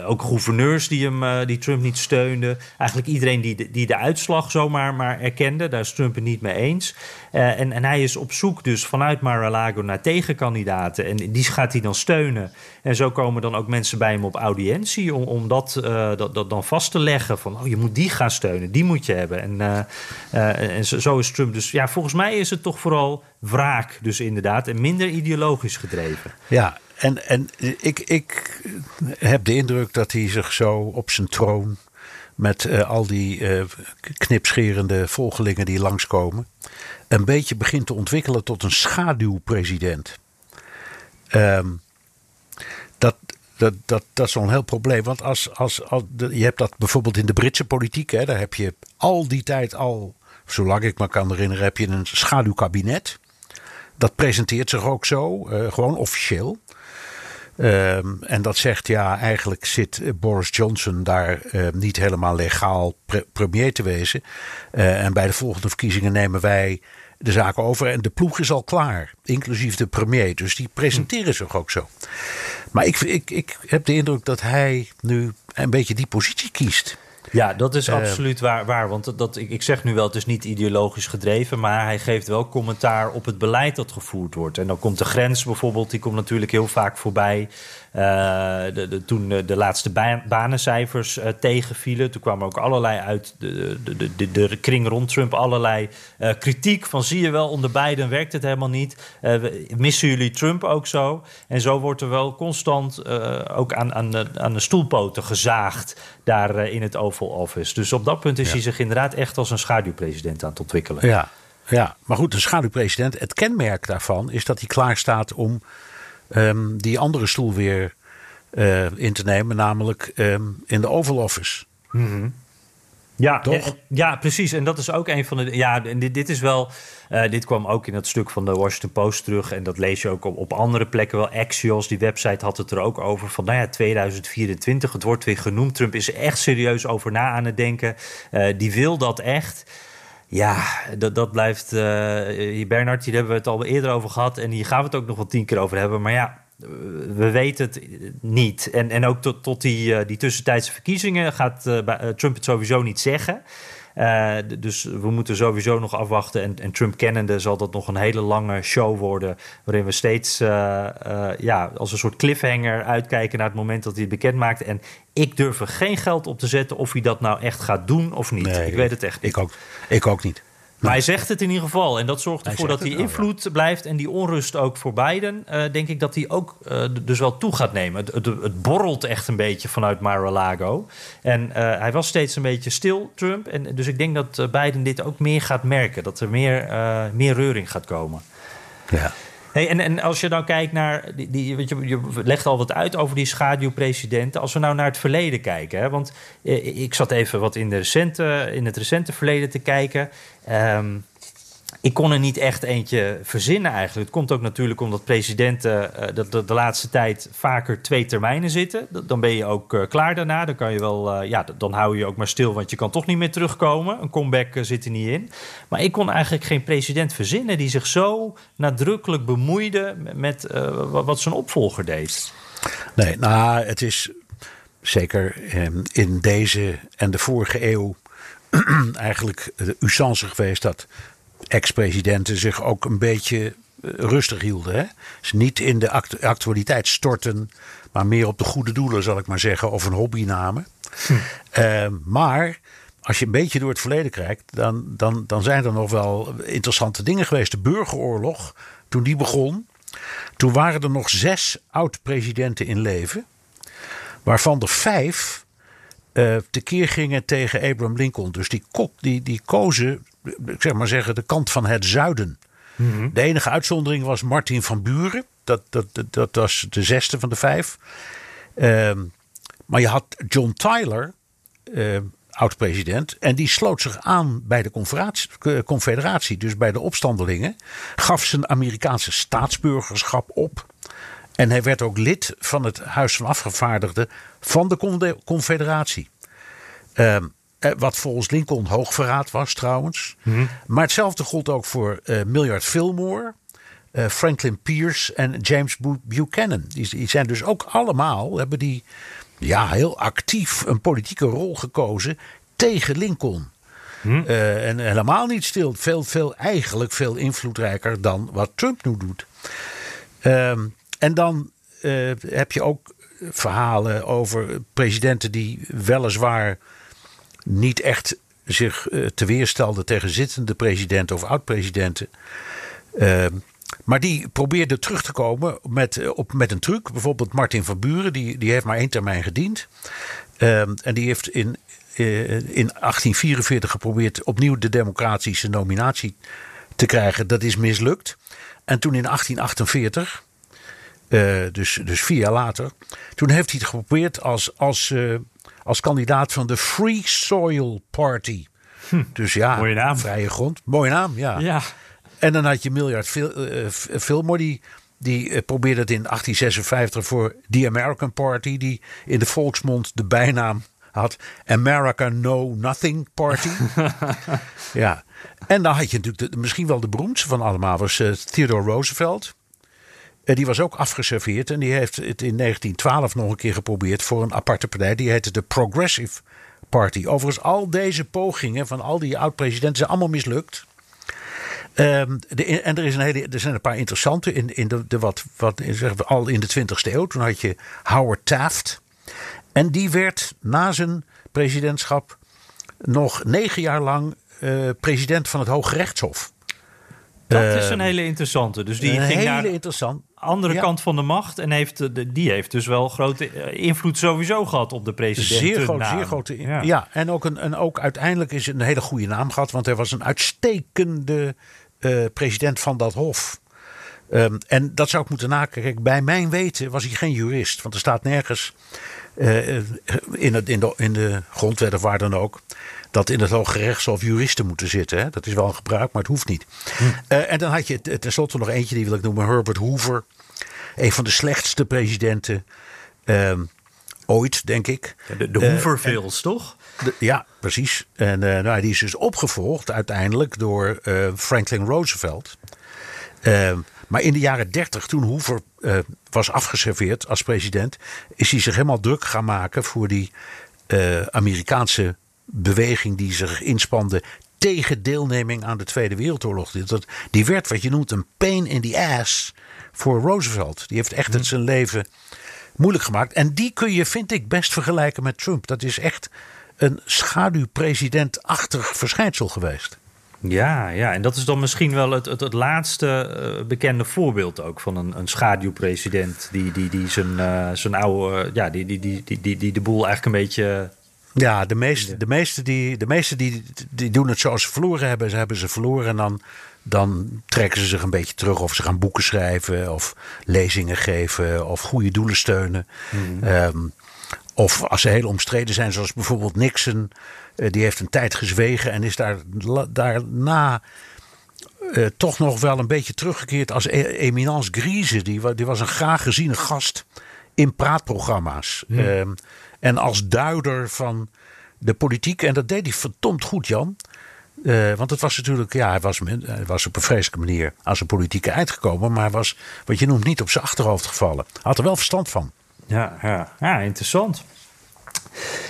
ook gouverneurs die, hem, die Trump niet steunden. Eigenlijk iedereen die de, die de uitslag zomaar maar erkende. Daar is Trump het niet mee eens. En, en hij is op zoek dus vanuit Mar-a-Lago naar tegenkandidaten. En die gaat hij dan steunen. En zo komen dan ook mensen bij hem op audiëntie... om, om dat, dat, dan vast te leggen van... Oh, je moet die gaan steunen, die moet je hebben. En, uh, en zo is Trump dus... Ja, volgens mij is het toch vooral wraak dus inderdaad... en minder ideologisch gedreven. Ja, en, en ik, ik heb de indruk dat hij zich zo op zijn troon... met al die knipscherende volgelingen die langskomen... een beetje begint te ontwikkelen tot een schaduwpresident. Um, dat, Dat, dat, dat is zo'n heel probleem. Want als, als, als je hebt dat bijvoorbeeld in de Britse politiek. Hè, daar heb je al die tijd al, zolang ik me kan herinneren, heb je een schaduwkabinet. Dat presenteert zich ook zo, uh, gewoon officieel. Um, en dat zegt ja, eigenlijk zit Boris Johnson daar uh, niet helemaal legaal pre premier te wezen. Uh, en bij de volgende verkiezingen nemen wij de zaken over. En de ploeg is al klaar, inclusief de premier. Dus die presenteren zich ook zo. Maar ik, ik, ik heb de indruk dat hij nu een beetje die positie kiest. Ja, dat is uh, absoluut waar, waar. Want dat, ik, ik zeg nu wel, het is niet ideologisch gedreven, maar hij geeft wel commentaar op het beleid dat gevoerd wordt. En dan komt de grens bijvoorbeeld, die komt natuurlijk heel vaak voorbij. Uh, de, de, toen de, de laatste ba banencijfers uh, tegenvielen, toen kwamen ook allerlei uit de, de, de, de, kring rond Trump allerlei kritiek van zie je wel, onder Biden werkt het helemaal niet. missen jullie Trump ook zo? En zo wordt er wel constant ook aan, aan, de, aan de stoelpoten gezaagd daar in het Oval Office. Dus op dat punt is ja. hij zich inderdaad echt als een schaduwpresident aan het ontwikkelen. Ja, ja. maar goed, een schaduwpresident, het kenmerk daarvan is dat hij klaar staat om um, die andere stoel weer uh, in te nemen, namelijk um, in de Oval Office. Mm -hmm. Ja, Toch? ja, precies. En dat is ook een van de. Ja, dit, dit is wel. Uh, dit kwam ook in het stuk van de Washington Post terug. En dat lees je ook op, op andere plekken wel. Axios, die website, had het er ook over. Van nou ja, 2024, het wordt weer genoemd. Trump is er echt serieus over na aan het denken. Uh, die wil dat echt. Ja, dat, dat blijft. Uh, Bernard, hier hebben we het al eerder over gehad. En hier gaan we het ook nog wel tien keer over hebben. Maar ja, we weten het niet. En, en ook tot, tot die, uh, die tussentijdse verkiezingen gaat uh, Trump het sowieso niet zeggen. Uh, dus we moeten sowieso nog afwachten. En, en, Trump kennende zal dat nog een hele lange show worden. Waarin we steeds ja, als een soort cliffhanger uitkijken naar het moment dat hij het bekend maakt. En ik durf er geen geld op te zetten of hij dat nou echt gaat doen of niet. Nee, ik weet het echt niet. Ik ook, ik ook niet. Maar hij zegt het in ieder geval. En dat zorgt ervoor dat die invloed ja. blijft. En die onrust ook voor Biden. Uh, denk ik dat hij ook uh, dus wel toe gaat nemen. Het, het, het, borrelt echt een beetje vanuit Mar-a-Lago. En uh, hij was steeds een beetje stil, Trump. En, dus ik denk dat Biden dit ook meer gaat merken. Dat er meer, meer reuring gaat komen. Ja. Hey, en, en als je nou kijkt naar. Die, die, je, je legt al wat uit over die schaduwpresidenten. Als we nou naar het verleden kijken. Hè, want eh, ik zat even wat in, de recente, in het recente verleden te kijken. Um, ik kon er niet echt eentje verzinnen eigenlijk. Het komt ook natuurlijk omdat presidenten uh, de, de, de, laatste tijd vaker twee termijnen zitten. Dan ben je ook uh, klaar daarna. Dan kan je wel, ja, dan hou je ook maar stil, want je kan toch niet meer terugkomen. Een comeback zit er niet in. Maar ik kon eigenlijk geen president verzinnen die zich zo nadrukkelijk bemoeide met wat zijn opvolger deed. Nee, nou, het is zeker in deze en de vorige eeuw eigenlijk de usance geweest dat ex-presidenten zich ook een beetje eh, rustig hielden. Hè? Dus niet in de act actualiteit storten, maar meer op de goede doelen, zal ik maar zeggen, of een hobby namen. Hm. Uh, maar als je een beetje door het verleden kijkt, dan, dan, dan zijn er nog wel interessante dingen geweest. De burgeroorlog, toen die begon, toen waren er nog zes oud-presidenten in leven, waarvan er vijf uh, tekeer gingen tegen Abraham Lincoln. Dus die, die, die kozen ik zeg maar zeggen, de kant van het zuiden. Mm -hmm. De enige uitzondering was Martin van Buren. Dat, dat, dat, dat was de zesde van de vijf. Uh, maar je had John Tyler, uh, oud-president. En die sloot zich aan bij de confederatie, dus bij de opstandelingen. Gaf zijn Amerikaanse staatsburgerschap op. En hij werd ook lid van het Huis van Afgevaardigden van de confederatie. Eh, wat volgens Lincoln hoogverraad was trouwens. Mm-hmm. Maar hetzelfde gold ook voor uh, Millard Fillmore, uh, Franklin Pierce en James Buchanan. Die, die, zijn dus ook allemaal, hebben die ja, heel actief een politieke rol gekozen tegen Lincoln. Uh, en helemaal niet stil. Veel, veel, eigenlijk veel invloedrijker dan wat Trump nu doet. Um, en dan heb je ook verhalen over presidenten die weliswaar niet echt zich uh, te weerstelden tegen zittende presidenten of oud-presidenten. Uh, maar die probeerde terug te komen met, uh, op, met een truc. Bijvoorbeeld Martin van Buren, die, die heeft maar één termijn gediend. Ehm, en die heeft in, in 1844 geprobeerd opnieuw de democratische nominatie te krijgen. Dat is mislukt. En toen in 1848 dus, dus vier jaar later. Toen heeft hij het geprobeerd als, als, als kandidaat van de Free Soil Party. Hm. Dus ja, Mooie naam. vrije grond. Mooie naam, ja. Ja. En dan had je Miljard Fillmore, die, die probeerde het in 1856 voor The American Party, die in de volksmond de bijnaam had America Know Nothing Party. ja. En dan had je natuurlijk de, misschien wel de beroemdste van allemaal, was uh, Theodore Roosevelt. Uh, die was ook afgeserveerd en die heeft het in 1912 nog een keer geprobeerd voor een aparte partij. Die heette de Progressive Party. Overigens, al deze pogingen van al die oud-presidenten zijn allemaal mislukt. De, en er, is een hele, er zijn een paar interessante in, in de, de wat, wat zeggen we, al in de 20e eeuw. Toen had je Howard Taft. En die werd na zijn presidentschap nog negen jaar lang uh, president van het Hoge Rechtshof. Dat uh, is een hele interessante. Dus die ging naar de andere Ja. kant van de macht. En heeft, die heeft dus wel grote eh, invloed sowieso gehad op de president. Zeer groot, zeer grote. Ja, en, ook een, en ook uiteindelijk is het een hele goede naam gehad, want hij was een uitstekende eh, president van dat hof. Ehm, en dat zou ik moeten nakijken. Kijk, bij mijn weten was hij geen jurist, want er staat nergens eh, in, het, in, de, in de grondwet of waar dan ook. Dat in het Hoge Rechtshof juristen moeten zitten. Hè? Dat is wel een gebruik, maar het hoeft niet. Eh, en dan had je t- tenslotte nog eentje, die wil ik noemen, Herbert Hoover. Een van de slechtste presidenten ehm, ooit, denk ik. De, de Eh, Hoovervilles, toch? De- ja, precies. En eh, nou, die is dus opgevolgd uiteindelijk door eh, Franklin Roosevelt. Eh, maar in de jaren 30, toen Hoover eh, was afgeserveerd als president, is hij zich helemaal druk gaan maken voor die eh, Amerikaanse beweging die zich inspande tegen deelneming aan de Tweede Wereldoorlog. Die- Dat, die werd wat je noemt een pain in the ass voor Roosevelt. Die heeft echt het zijn leven moeilijk gemaakt. En die kun je, vind ik, best vergelijken met Trump. Dat is echt een schaduwpresidentachtig verschijnsel geweest. Ja, ja, en dat is dan misschien wel het, het, het laatste eh, bekende voorbeeld ook van een, een schaduwpresident die, die, die zijn, eh, zijn oude, ja, die, die, die, die, die, die de boel eigenlijk een beetje. Ja, de meeste, de meeste, die, de meeste die, die doen het zoals ze verloren hebben. Ze hebben ze verloren en dan, dan trekken ze zich een beetje terug. Of ze gaan boeken schrijven of lezingen geven of goede doelen steunen. Ehm, of als ze heel omstreden zijn, zoals bijvoorbeeld Nixon. eh, die heeft een tijd gezwegen en is daar, daarna eh, toch nog wel een beetje teruggekeerd als e- eminence grise. Die, wa- die was een graag geziene gast in praatprogramma's. Ehm, en als duider van de politiek. En dat deed hij verdomd goed, Jan. Eh, want het was natuurlijk, ja, hij was, was op een vreselijke manier aan zijn politieke eind gekomen. Maar hij was, wat je noemt, niet op zijn achterhoofd gevallen. Hij had er wel verstand van. Ja, ja. ja interessant.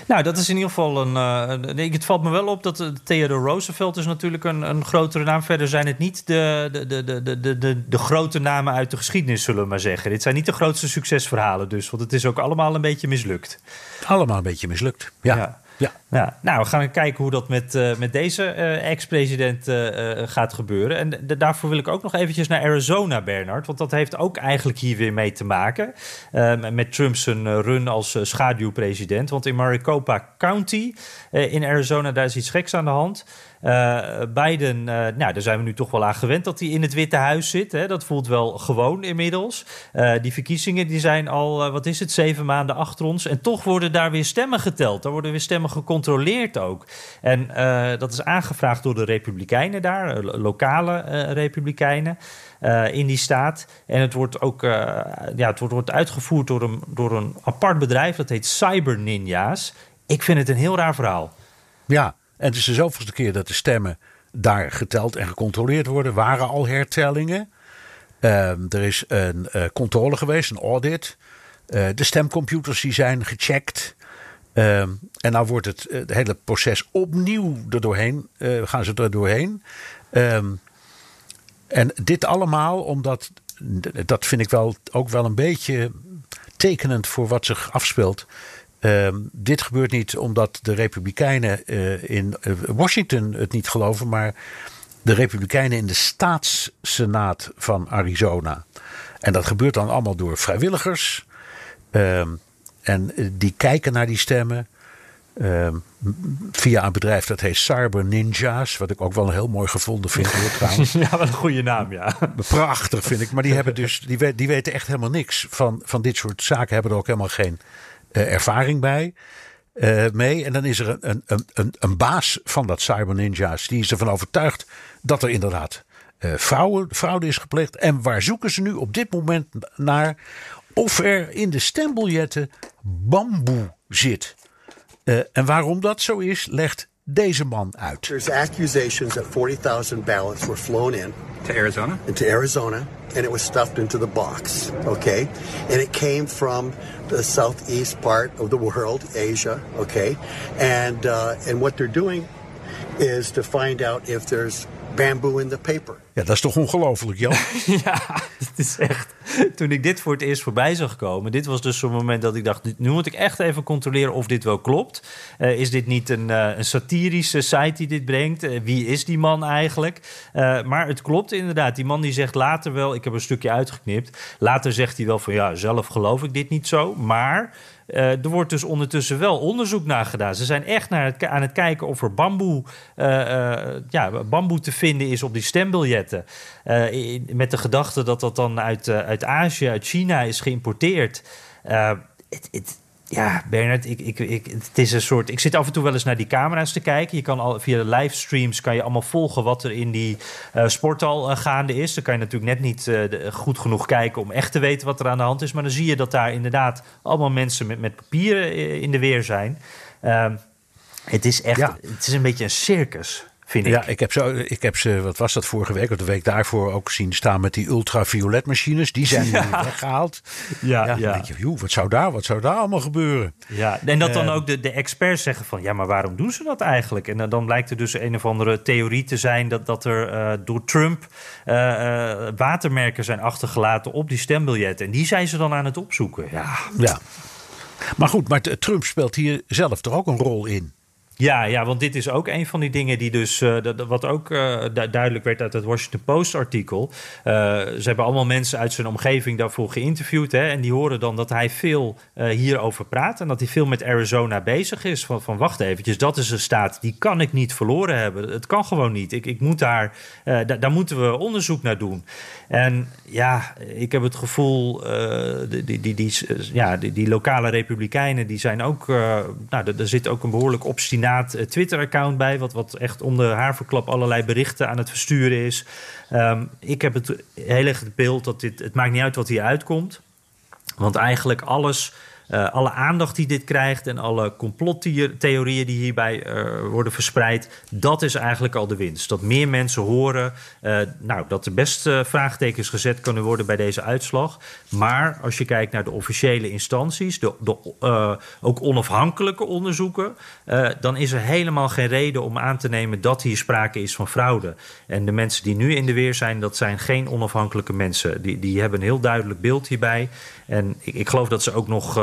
Nou, dat is in ieder geval een. een- het valt me wel op dat eh, Theodore Roosevelt is natuurlijk een, een grotere naam. Verder zijn het niet de, de, de, de, de, de, de, de grote namen uit de geschiedenis, zullen we maar zeggen. Dit zijn niet de grootste succesverhalen, dus. Want het is ook allemaal een beetje mislukt. Allemaal een beetje mislukt. Ja. Ja. Ja. Ja, nou, we gaan kijken hoe dat met, eh, met deze eh, ex-president eh, gaat gebeuren. En daarvoor wil ik ook nog eventjes naar Arizona, Bernard. Want dat heeft ook eigenlijk hier weer mee te maken. eh, met Trump's run als schaduwpresident. Want in Maricopa County in Arizona, daar is iets geks aan de hand. Eh, Biden, eh, nou, daar zijn we nu toch wel aan gewend dat hij in het Witte Huis zit. Hè? Dat voelt wel gewoon inmiddels. Eh, die verkiezingen die zijn al, wat is het, zeven maanden achter ons. En toch worden daar weer stemmen geteld. Daar worden weer stemmen gecontroleerd ook. En dat is aangevraagd door de Republikeinen daar, lo- lokale Republikeinen. in die staat. En het wordt ook ja, het wordt, wordt uitgevoerd door een, door een apart bedrijf. Dat heet Cyber Ninja's. Ik vind het een heel raar verhaal. Ja, en het is de zoveelste keer dat de stemmen daar geteld en gecontroleerd worden. Waren al hertellingen. Ehm, er is een eh, controle geweest, een audit. Eh, de stemcomputers die zijn gecheckt. Ehm, en nou wordt het, eh, het hele proces opnieuw er doorheen. gaan ze er doorheen. Ehm, en dit allemaal omdat, dat vind ik wel, ook wel een beetje tekenend voor wat zich afspeelt. Ehm, dit gebeurt niet omdat de Republikeinen eh, in eh, Washington het niet geloven, maar de Republikeinen in de staatssenaat van Arizona. En dat gebeurt dan allemaal door vrijwilligers. Ehm, en eh, die kijken naar die stemmen. Ehm, via een bedrijf dat heet Cyber Ninjas. Wat ik ook wel heel mooi gevonden vind. Hoor, trouwens. ja, wat een goede naam, ja. Prachtig vind ik. Maar die, hebben dus, die, die weten echt helemaal niks van, van dit soort zaken. Hebben er ook helemaal geen ervaring bij. Uh, mee. En dan is er een, een, een, een baas van dat Cyber Ninjas. Die is ervan overtuigd dat er inderdaad uh, fraude, fraude is gepleegd. En waar zoeken ze nu op dit moment naar? Of er in de stembiljetten bamboe zit. Uh, en waarom dat zo is, legt deze man uit. There's accusations that 40,000 ballots were flown in to Arizona. Into Arizona, and it was stuffed into the box. Okay, and it came from the southeast part of the world, Asia. Okay, and uh, and what they're doing is to find out if there's bamboo in the paper. Ja, dat is toch ongelooflijk, Jan? ja, het is echt. Toen ik dit voor het eerst voorbij zag komen, dit was dus zo'n moment dat ik dacht: nu moet ik echt even controleren of dit wel klopt. Uh, is dit niet een, uh, een, satirische site die dit brengt? Uh, wie is die man eigenlijk? maar het klopt inderdaad. Die man die zegt later wel, ik heb een stukje uitgeknipt. Later zegt hij wel van ja, zelf geloof ik dit niet zo. Maar uh, er wordt dus ondertussen wel onderzoek naar gedaan. Ze zijn echt naar het, aan het kijken of er bamboe, uh, uh, ja, bamboe te vinden is op die stembiljetten. Met de gedachte dat dat dan uit, uit Azië, uit China is geïmporteerd. Het, ja, Bernard, ik, ik, ik, het is een soort. Ik zit af en toe wel eens naar die camera's te kijken. Je kan al via de livestreams kan je allemaal volgen wat er in die uh, sporthal uh, gaande is. Dan kan je natuurlijk net niet uh, goed genoeg kijken om echt te weten wat er aan de hand is. Maar dan zie je dat daar inderdaad allemaal mensen met, met papieren in de weer zijn. Ehm, het is echt. Ja. Het is een beetje een circus. Vind ik. Ja, ik heb, zo, ik heb ze, wat was dat vorige week of de week daarvoor ook zien staan met die ultravioletmachines. Die zijn ja. nu weggehaald. Ja, ja. Dan denk je, joh, wat zou daar, wat zou daar allemaal gebeuren? Ja, en dat dan uh, ook de, de experts zeggen van, ja, maar waarom doen ze dat eigenlijk? En dan blijkt er dus een of andere theorie te zijn dat, dat er uh, door Trump uh, watermerken zijn achtergelaten op die stembiljetten. En die zijn ze dan aan het opzoeken. Ja. ja. Maar goed, maar Trump speelt hier zelf toch ook een rol in? Ja, ja, want dit is ook een van die dingen die dus, dat, wat ook du duidelijk werd uit het Washington Post artikel. Uh, ze hebben allemaal mensen uit zijn omgeving daarvoor geïnterviewd. Hè, en die horen dan dat hij veel hierover praat. En dat hij veel met Arizona bezig is. Van, van wacht eventjes, dat is een staat die kan ik niet verloren hebben. Het kan gewoon niet. Ik, ik moet daar, da daar moeten we onderzoek naar doen. En ja, ik heb het gevoel, die, die, die, die, ja, die, lokale republikeinen, die zijn ook, nou, er zit ook een behoorlijk obstinaat Twitter-account bij, wat, wat echt om de haarverklap allerlei berichten aan het versturen is. Um, ik heb het heel erg beeld dat dit, het maakt niet uit wat hier uitkomt. Want eigenlijk alles uh, alle aandacht die dit krijgt en alle complottheorieën die hierbij uh, worden verspreid, dat is eigenlijk al de winst. Dat meer mensen horen uh, nou, dat er best vraagtekens gezet kunnen worden bij deze uitslag. Maar als je kijkt naar de officiële instanties, de, de ook onafhankelijke onderzoeken, dan is er helemaal geen reden om aan te nemen dat hier sprake is van fraude. En de mensen die nu in de weer zijn, dat zijn geen onafhankelijke mensen. Die, die hebben een heel duidelijk beeld hierbij. En ik, ik geloof dat ze ook nog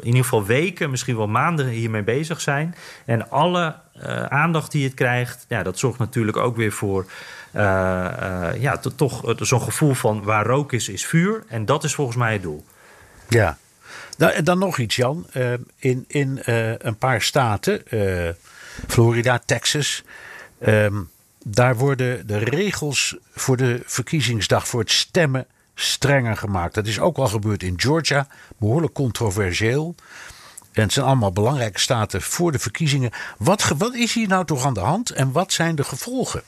in ieder geval weken, misschien wel maanden hiermee bezig zijn. En alle uh, aandacht die het krijgt, ja, dat zorgt natuurlijk ook weer voor uh, ja, toch zo'n gevoel van waar rook is, is vuur. En dat is volgens mij het doel. Ja. Nou, dan nog iets, Jan. in in een paar staten, Florida, Texas. Um, daar worden de regels voor de verkiezingsdag voor het stemmen strenger gemaakt. Dat is ook al gebeurd in Georgia, behoorlijk controversieel. En het zijn allemaal belangrijke staten voor de verkiezingen. Wat, wat is hier nou toch aan de hand en wat zijn de gevolgen?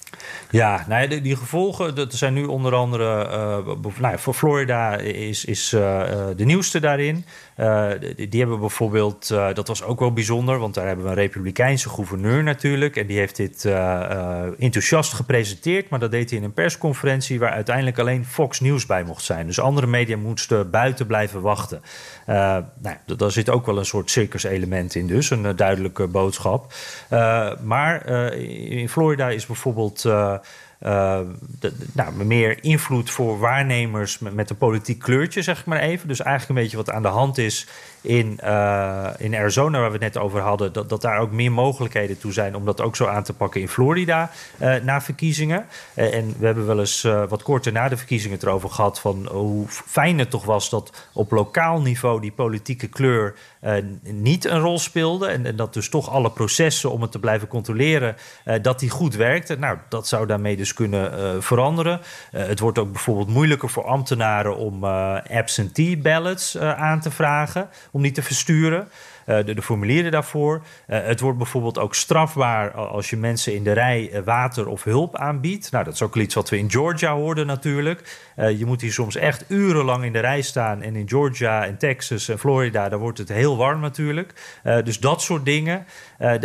Ja, nou die, die gevolgen, dat zijn nu onder andere. Uh, nou, voor Florida is, is uh, de nieuwste daarin. Die, die, hebben bijvoorbeeld, dat was ook wel bijzonder, want daar hebben we een Republikeinse gouverneur natuurlijk. En die heeft dit enthousiast gepresenteerd, maar dat deed hij in een persconferentie waar uiteindelijk alleen Fox News bij mocht zijn. Dus andere media moesten buiten blijven wachten. nou, daar zit ook wel een soort circus-element in, dus een duidelijke boodschap. maar in Florida is bijvoorbeeld nou, meer invloed voor waarnemers met, met, een politiek kleurtje, zeg ik maar even. Dus eigenlijk een beetje wat aan de hand is in, uh, in Arizona, waar we het net over hadden, dat, dat daar ook meer mogelijkheden toe zijn om dat ook zo aan te pakken in Florida uh, na verkiezingen. Uh, en we hebben wel eens wat korter na de verkiezingen erover gehad van hoe fijn het toch was dat op lokaal niveau die politieke kleur niet een rol speelde. En, en, dat dus toch alle processen om het te blijven controleren, dat die goed werkte. Nou, dat zou daarmee dus kunnen veranderen. het wordt ook bijvoorbeeld moeilijker voor ambtenaren om absentee ballots aan te vragen om die te versturen. Uh, de, formulieren daarvoor. Uh, het wordt bijvoorbeeld ook strafbaar als je mensen in de rij uh, water of hulp aanbiedt. Nou, dat is ook iets wat we in Georgia hoorden natuurlijk. je moet hier soms echt urenlang in de rij staan. En in Georgia en Texas en Florida, daar wordt het heel warm natuurlijk. dus dat soort dingen,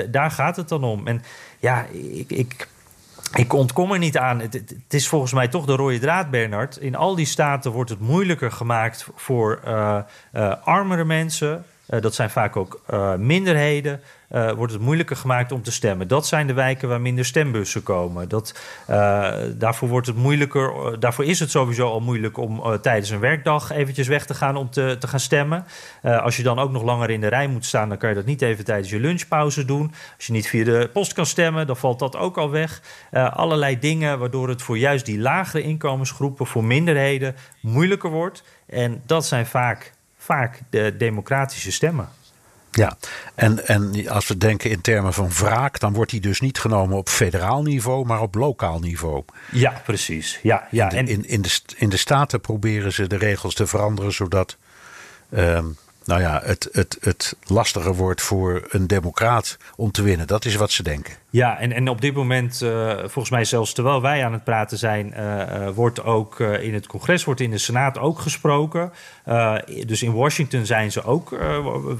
daar gaat het dan om. En ja, ik, ik ik ontkom er niet aan. Het, is volgens mij toch de rode draad, Bernard. In al die staten wordt het moeilijker gemaakt voor uh, uh, armere mensen. Uh, dat zijn vaak ook minderheden uh, wordt het moeilijker gemaakt om te stemmen. Dat zijn de wijken waar minder stembussen komen. Dat, uh, daarvoor, wordt het moeilijker, uh, daarvoor is het sowieso al moeilijk om tijdens een werkdag eventjes weg te gaan om te, te gaan stemmen. als je dan ook nog langer in de rij moet staan, dan kan je dat niet even tijdens je lunchpauze doen. Als je niet via de post kan stemmen, dan valt dat ook al weg. allerlei dingen waardoor het voor juist die lagere inkomensgroepen, voor minderheden, moeilijker wordt. En dat zijn vaak, vaak de democratische stemmen. Ja, en, en als we denken in termen van wraak, dan wordt die dus niet genomen op federaal niveau, maar op lokaal niveau. Ja, precies. Ja, ja. En in, in, de, in de Staten proberen ze de regels te veranderen zodat um, nou ja, het, het, het lastiger wordt voor een democraat om te winnen. Dat is wat ze denken. Ja, en, en op dit moment, uh, volgens mij zelfs terwijl wij aan het praten zijn, uh, uh, wordt ook in het congres, wordt in de Senaat ook gesproken. dus in Washington zijn ze ook,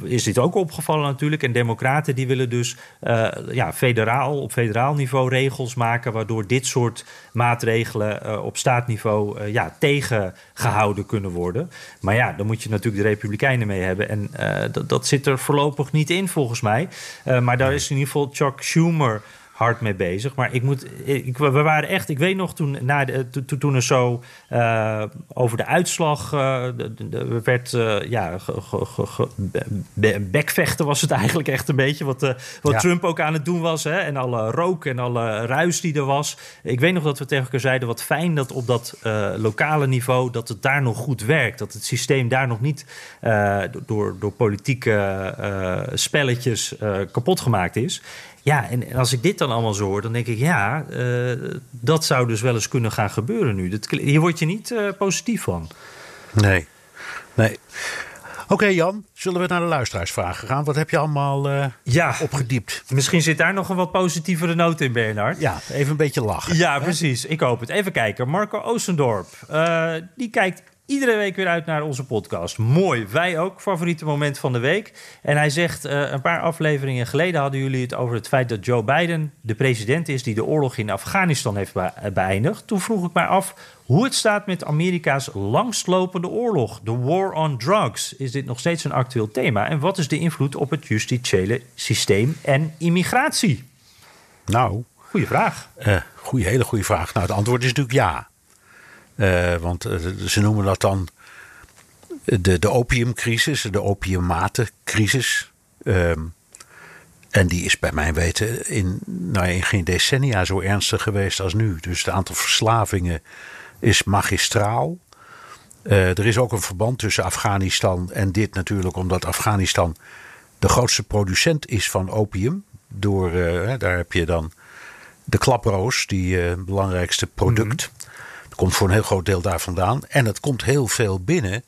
is dit ook opgevallen natuurlijk. En democraten die willen dus ja, federaal, op federaal niveau regels maken, waardoor dit soort maatregelen op staatniveau ja, tegengehouden kunnen worden. Maar ja, dan moet je natuurlijk de Republikeinen mee hebben. En dat, dat zit er voorlopig niet in volgens mij. maar daar is in ieder geval Chuck Schumer hard mee bezig. Maar ik moet, ik, we waren echt, ik weet nog toen, na de, to, toen er zo uh, over de uitslag uh, de, de, werd, uh, ja, bekvechten was het eigenlijk echt een beetje. Wat, wat ja. Trump ook aan het doen was. Hè, en alle rook en alle ruis die er was. Ik weet nog dat we tegen elkaar zeiden, wat fijn dat op dat lokale niveau, dat het daar nog goed werkt. Dat het systeem daar nog niet door, door politieke spelletjes kapot gemaakt is. Ja, en als ik dit dan allemaal zo hoor, dan denk ik, ja, uh, dat zou dus wel eens kunnen gaan gebeuren nu. Dat, hier word je niet uh, positief van. Nee, nee. Oké, okay, Jan, zullen we naar de luisteraarsvragen gaan? Wat heb je allemaal uh, ja, opgediept? Misschien zit daar nog een wat positievere noot in, Bernard. Ja, even een beetje lachen. Ja, hè? precies. Ik hoop het. Even kijken. Marco Oostendorp, die kijkt iedere week weer uit naar onze podcast. Mooi. Wij ook. Favoriete moment van de week. En hij zegt: uh, een paar afleveringen geleden hadden jullie het over het feit dat Joe Biden de president is die de oorlog in Afghanistan heeft beëindigd. Toen vroeg ik mij af hoe het staat met Amerika's langstlopende oorlog, de war on drugs. Is dit nog steeds een actueel thema? En wat is de invloed op het justitiële systeem en immigratie? Nou. Goeie vraag. Uh, goeie, hele goede vraag. Nou, het antwoord is natuurlijk ja. Uh, want uh, ze noemen dat dan de, de opiumcrisis, de opiummatencrisis. Um, en die is bij mijn weten in, nou, in geen decennia zo ernstig geweest als nu. Dus het aantal verslavingen is magistraal. Uh, er is ook een verband tussen Afghanistan en dit natuurlijk, omdat Afghanistan de grootste producent is van opium. Door, daar heb je dan de klaproos, die belangrijkste product. -hmm komt voor een heel groot deel daar vandaan. En het komt heel veel binnen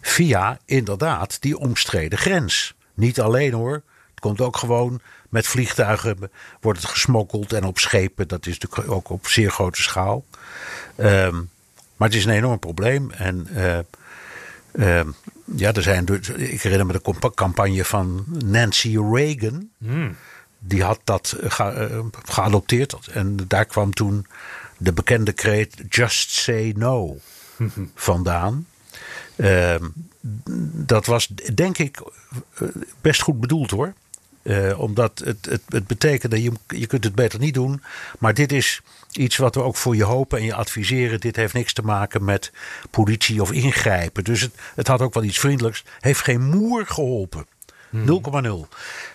via inderdaad die omstreden grens. Niet alleen hoor. Het komt ook gewoon met vliegtuigen wordt het gesmokkeld en op schepen. Dat is natuurlijk ook op zeer grote schaal. Um, maar het is een enorm probleem. En uh, uh, ja, er zijn. Ik herinner me de campagne van Nancy Reagan. Mm. Die had dat ge, uh, geadopteerd. En daar kwam toen de bekende kreet Just Say No vandaan. Uh, dat was denk ik best goed bedoeld hoor. Uh, omdat het, het, het betekent dat je, je kunt het beter niet doen. Maar dit is iets wat we ook voor je hopen en je adviseren. Dit heeft niks te maken met politie of ingrijpen. Dus het, het had ook wel iets vriendelijks. Heeft geen moer geholpen. 0,0. Hmm.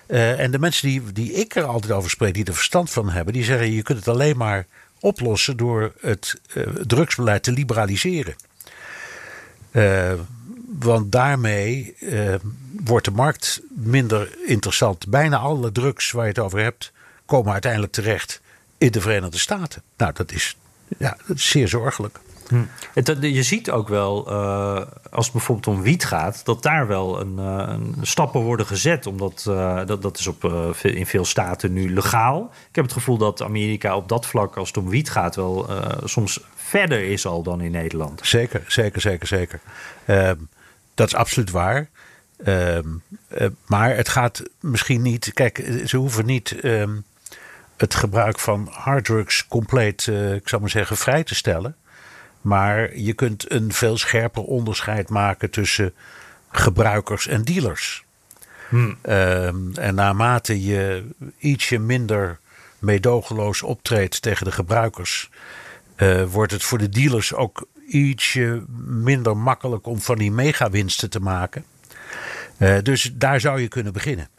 Uh, en de mensen die, die ik er altijd over spreek, die er verstand van hebben, die zeggen: je kunt het alleen maar oplossen door het uh, drugsbeleid te liberaliseren. Uh, want daarmee uh, wordt de markt minder interessant. Bijna alle drugs waar je het over hebt, komen uiteindelijk terecht in de Verenigde Staten. Nou, dat is, ja, dat is zeer zorgelijk. Hm. Je ziet ook wel, uh, als het bijvoorbeeld om wiet gaat, dat daar wel een, een stappen worden gezet. Omdat uh, dat, dat is op, in veel staten nu legaal. Ik heb het gevoel dat Amerika op dat vlak, als het om wiet gaat, wel soms verder is al dan in Nederland. Zeker, zeker, zeker, zeker. Ehm, dat is absoluut waar. Ehm, maar het gaat misschien niet. Kijk, ze hoeven niet. Ehm, het gebruik van harddrugs compleet, ik zou maar zeggen, vrij te stellen. Maar je kunt een veel scherper onderscheid maken tussen gebruikers en dealers. Hmm. Um, en naarmate je ietsje minder meedogenloos optreedt tegen de gebruikers, uh, wordt het voor de dealers ook ietsje minder makkelijk om van die megawinsten te maken. Uh, dus daar zou je kunnen beginnen.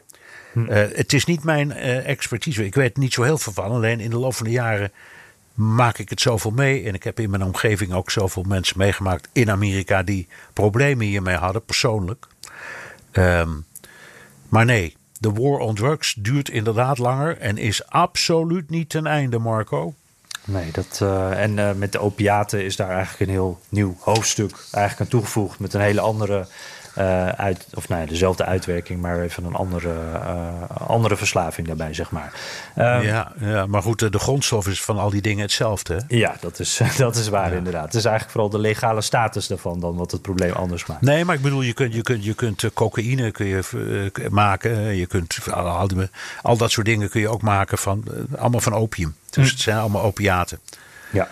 Hmm. Uh, het is niet mijn expertise. Ik weet niet zo heel veel van. Alleen in de loop van de jaren maak ik het zoveel mee. En ik heb in mijn omgeving ook zoveel mensen meegemaakt in Amerika die problemen hiermee hadden, persoonlijk. Um, maar nee, de war on drugs duurt inderdaad langer en is absoluut niet ten einde, Marco. Nee, dat, uh, en uh, met de opiaten is daar eigenlijk een heel nieuw hoofdstuk eigenlijk aan toegevoegd. Met een hele andere uh, uit, of nou ja, dezelfde uitwerking, maar even een andere, uh, andere verslaving daarbij, zeg maar. Um, ja, ja, maar goed, de grondstof is van al die dingen hetzelfde. Hè? Ja, dat is, dat is waar ja. inderdaad. Het is eigenlijk vooral de legale status daarvan dan wat het probleem anders maakt. Nee, maar ik bedoel, je kunt, je kunt, je kunt cocaïne kun je, uh, maken. Je kunt al, al, dat soort dingen kun je ook maken van allemaal van opium. Dus hm. het zijn allemaal opiaten. Ja.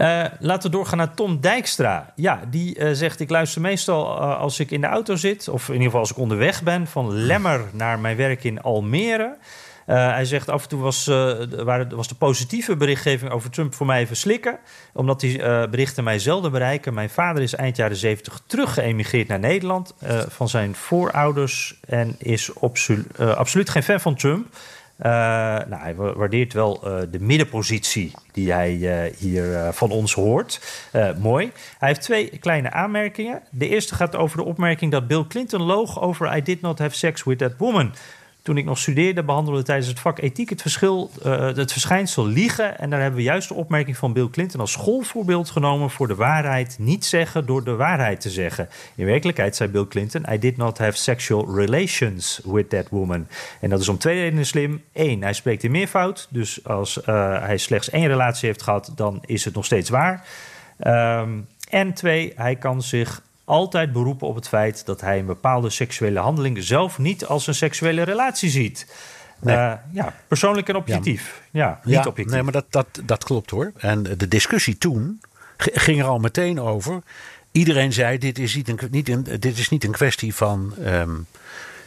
Uh, laten we doorgaan naar Tom Dijkstra. Ja, die uh, zegt: Ik luister meestal uh, als ik in de auto zit, of in ieder geval als ik onderweg ben, van Lemmer naar mijn werk in Almere. hij zegt af en toe was, was de positieve berichtgeving over Trump voor mij even slikken. Omdat die berichten mij zelden bereiken. Mijn vader is eind jaren 70 terug geëmigreerd naar Nederland van zijn voorouders. En is absoluut geen fan van Trump. Uh, nou, hij waardeert wel uh, de middenpositie die hij uh, hier van ons hoort. mooi. Hij heeft twee kleine aanmerkingen. De eerste gaat over de opmerking dat Bill Clinton loog over I did not have sex with that woman. Toen ik nog studeerde, behandelde tijdens het vak ethiek het, verschil, uh, het verschijnsel liegen. En daar hebben we juist de opmerking van Bill Clinton als schoolvoorbeeld genomen voor de waarheid niet zeggen door de waarheid te zeggen. In werkelijkheid zei Bill Clinton: I did not have sexual relations with that woman. En dat is om twee redenen slim. Eén, hij spreekt in meervoud. Dus als uh, hij slechts één relatie heeft gehad, dan is het nog steeds waar. Um, en twee, hij kan zich altijd beroepen op het feit dat hij een bepaalde seksuele handeling zelf niet als een seksuele relatie ziet. Nee. Uh, ja, persoonlijk en objectief. Ja, ja niet ja, objectief. Nee, maar dat, dat, dat klopt hoor. En de discussie toen ging er al meteen over. Iedereen zei: dit is niet een, niet een, dit is niet een kwestie van. Um,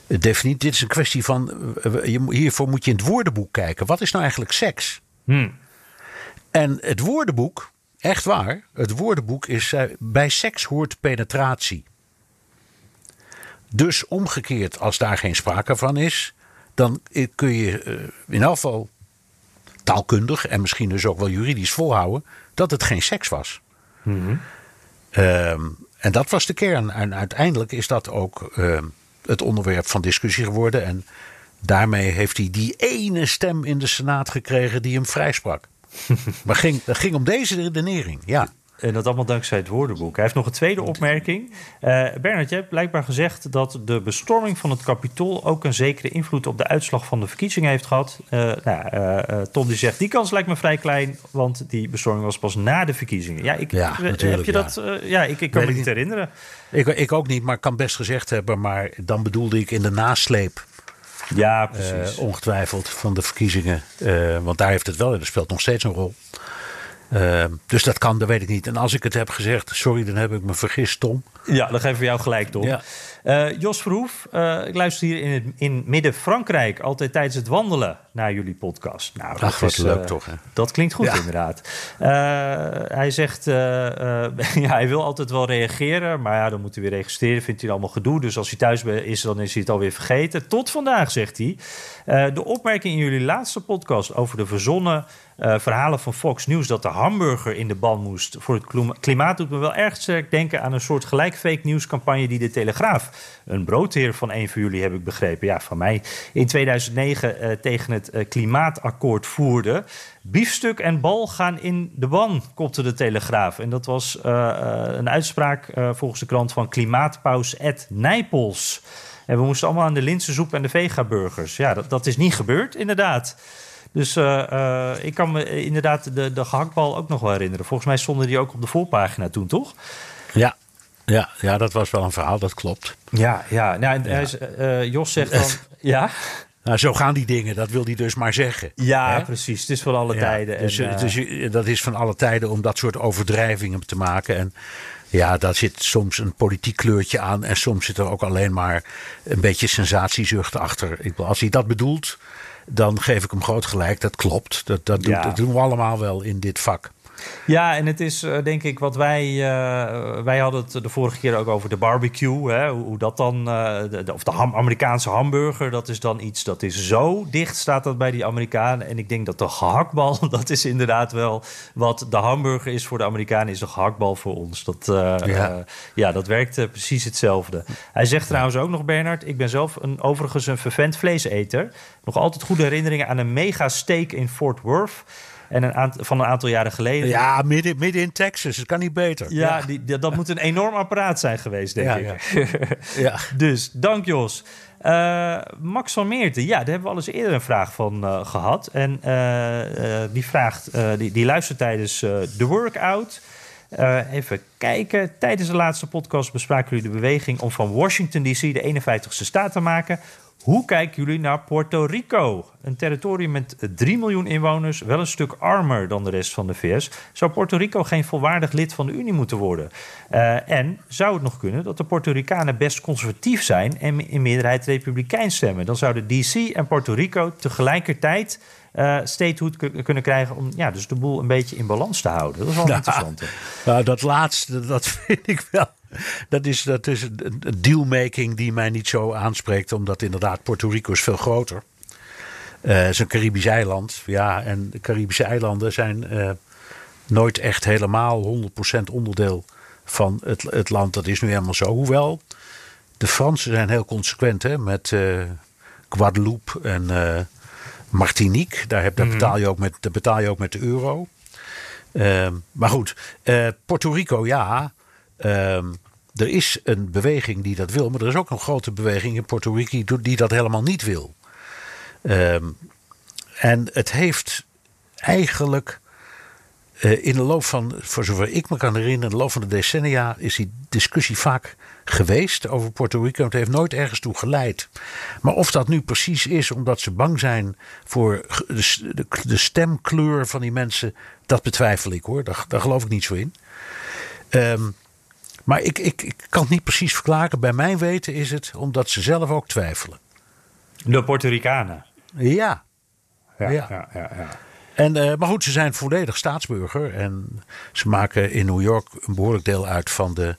definitie. Dit is een kwestie van. Uh, hiervoor moet je in het woordenboek kijken. Wat is nou eigenlijk seks? Hmm. En het woordenboek Echt waar. Het woordenboek is uh, bij seks hoort penetratie. Dus omgekeerd, als daar geen sprake van is, dan kun je uh, in elk geval taalkundig en misschien dus ook wel juridisch volhouden dat het geen seks was. Mm -hmm. um, en dat was de kern. En uiteindelijk is dat ook uh, het onderwerp van discussie geworden. En daarmee heeft hij die ene stem in de Senaat gekregen die hem vrijsprak. maar ging, het ging om deze redenering, ja. En dat allemaal dankzij het woordenboek. Hij heeft nog een tweede opmerking. Uh, Bernard, je hebt blijkbaar gezegd dat de bestorming van het kapitool ook een zekere invloed op de uitslag van de verkiezingen heeft gehad. Uh, nou, uh, Tom die zegt, die kans lijkt me vrij klein, want die bestorming was pas na de verkiezingen. Ja, ik, ja, heb je dat? ja, ik, ik kan me niet herinneren. Ik, ik ook niet, maar ik kan best gezegd hebben. Maar dan bedoelde ik in de nasleep ja, precies. Uh, ongetwijfeld van de verkiezingen. Uh, want daar heeft het wel, en dat speelt nog steeds een rol. Ehm, dus dat kan, dat weet ik niet. En als ik het heb gezegd, sorry, dan heb ik me vergist, Tom. Ja, dan geven we jou gelijk, Tom. Ja. Eh, Jos Verhoef, uh, ik luister hier in, het, in Midden-Frankrijk altijd tijdens het wandelen naar jullie podcast. Nou, dat is leuk uh, toch? Hè? Dat klinkt goed, inderdaad. hij zegt, ja, hij wil altijd wel reageren, maar ja, dan moet hij weer registreren. Vindt hij allemaal gedoe. Dus als hij thuis is, dan is hij het alweer vergeten. Tot vandaag, zegt hij. de opmerking in jullie laatste podcast over de verzonnen uh, verhalen van Fox News dat de hamburger in de ban moest voor het klimaat doet me wel erg sterk denken aan een soort gelijk fake news campagne die de Telegraaf, een broodheer van een van jullie heb ik begrepen, ja van mij, in 2009 uh, eh, tegen het uh, klimaatakkoord voerde. Biefstuk en bal gaan in de ban, kopte de Telegraaf. En dat was een uitspraak volgens de krant van klimaatpaus Ed Nijpels. En we moesten allemaal aan de linzensoep en de vegaburgers. Ja, dat, dat is niet gebeurd, inderdaad. Dus uh, uh, ik kan me inderdaad de, de gehaktbal ook nog wel herinneren. Volgens mij stonden die ook op de voorpagina toen, toch? Ja, ja, ja, dat was wel een verhaal, dat klopt. Ja, ja. Nou, ja. Uh, Jos zegt dan... ja? Nou, zo gaan die dingen, dat wil hij dus maar zeggen. Ja, precies. Het is van alle tijden. Dus, en, dus, dat is van alle tijden om dat soort overdrijvingen te maken. En ja, daar zit soms een politiek kleurtje aan. En soms zit er ook alleen maar een beetje sensatiezucht achter. Als hij dat bedoelt, dan geef ik hem groot gelijk. Dat klopt. Dat, dat, dat doen we allemaal wel in dit vak. Ja, en het is uh, denk ik wat wij. Uh, wij hadden het de vorige keer ook over de barbecue. Hè, hoe, dat dan. Uh, de, of de ham, Amerikaanse hamburger. Dat is dan iets dat is zo dicht staat dat bij die Amerikanen. En ik denk dat de gehaktbal. Dat is inderdaad wel. Wat de hamburger is voor de Amerikanen. Is de gehaktbal voor ons. Dat, ja. ja, dat werkt precies hetzelfde. Hij zegt trouwens ook nog, Bernard. Ik ben zelf een, overigens een vervent vleeseter. Nog altijd goede herinneringen aan een mega steak in Fort Worth. En een van een aantal jaren geleden. Ja, midden, midden in Texas. Het kan niet beter. Ja, Die, dat moet een enorm apparaat zijn geweest, denk ik. Ja. ja. dus, dank Jos. Uh, Max van Meerten, ja, daar hebben we al eens eerder een vraag van uh, gehad. En uh, die, vraagt, die, die luistert tijdens de workout. even kijken. Tijdens de laatste podcast bespraken jullie de beweging om van Washington DC de 51ste staat te maken. Hoe kijken jullie naar Puerto Rico? Een territorium met 3 miljoen inwoners, wel een stuk armer dan de rest van de VS. Zou Puerto Rico geen volwaardig lid van de Unie moeten worden? Uh, en zou het nog kunnen dat de Puerto Ricanen best conservatief zijn en in meerderheid republikeins stemmen? Dan zouden DC en Puerto Rico tegelijkertijd uh, statehood kunnen krijgen om ja, dus de boel een beetje in balans te houden. Dat is wel nou, interessant. Nou, dat laatste, dat vind ik wel dat is, dat is een dealmaking die mij niet zo aanspreekt. Omdat inderdaad Puerto Rico is veel groter. Uh, het is een Caribisch eiland. Ja, en de Caribische eilanden zijn uh, nooit echt helemaal 100% onderdeel van het, het land. Dat is nu helemaal zo. Hoewel, de Fransen zijn heel consequent hè, met uh, Guadeloupe en Martinique. Daar, heb, daar, mhm. betaal je ook met, daar betaal je ook met de euro. Ehm, maar goed, Puerto Rico, ja. Um, er is een beweging die dat wil, maar er is ook een grote beweging in Puerto Rico die dat helemaal niet wil. Um, en het heeft eigenlijk uh, in de loop van, voor zover ik me kan herinneren, in de loop van de decennia is die discussie vaak geweest over Puerto Rico. Het heeft nooit ergens toe geleid. Maar of dat nu precies is omdat ze bang zijn voor de stemkleur van die mensen, dat betwijfel ik hoor. Daar, daar geloof ik niet zo in. Um, maar ik, ik, ik kan het niet precies verklaren. Bij mijn weten is het omdat ze zelf ook twijfelen. De Puerto Ricanen? Ja. Ja, ja. ja, ja, En, uh, maar goed, ze zijn volledig staatsburger. En ze maken in New York een behoorlijk deel uit van de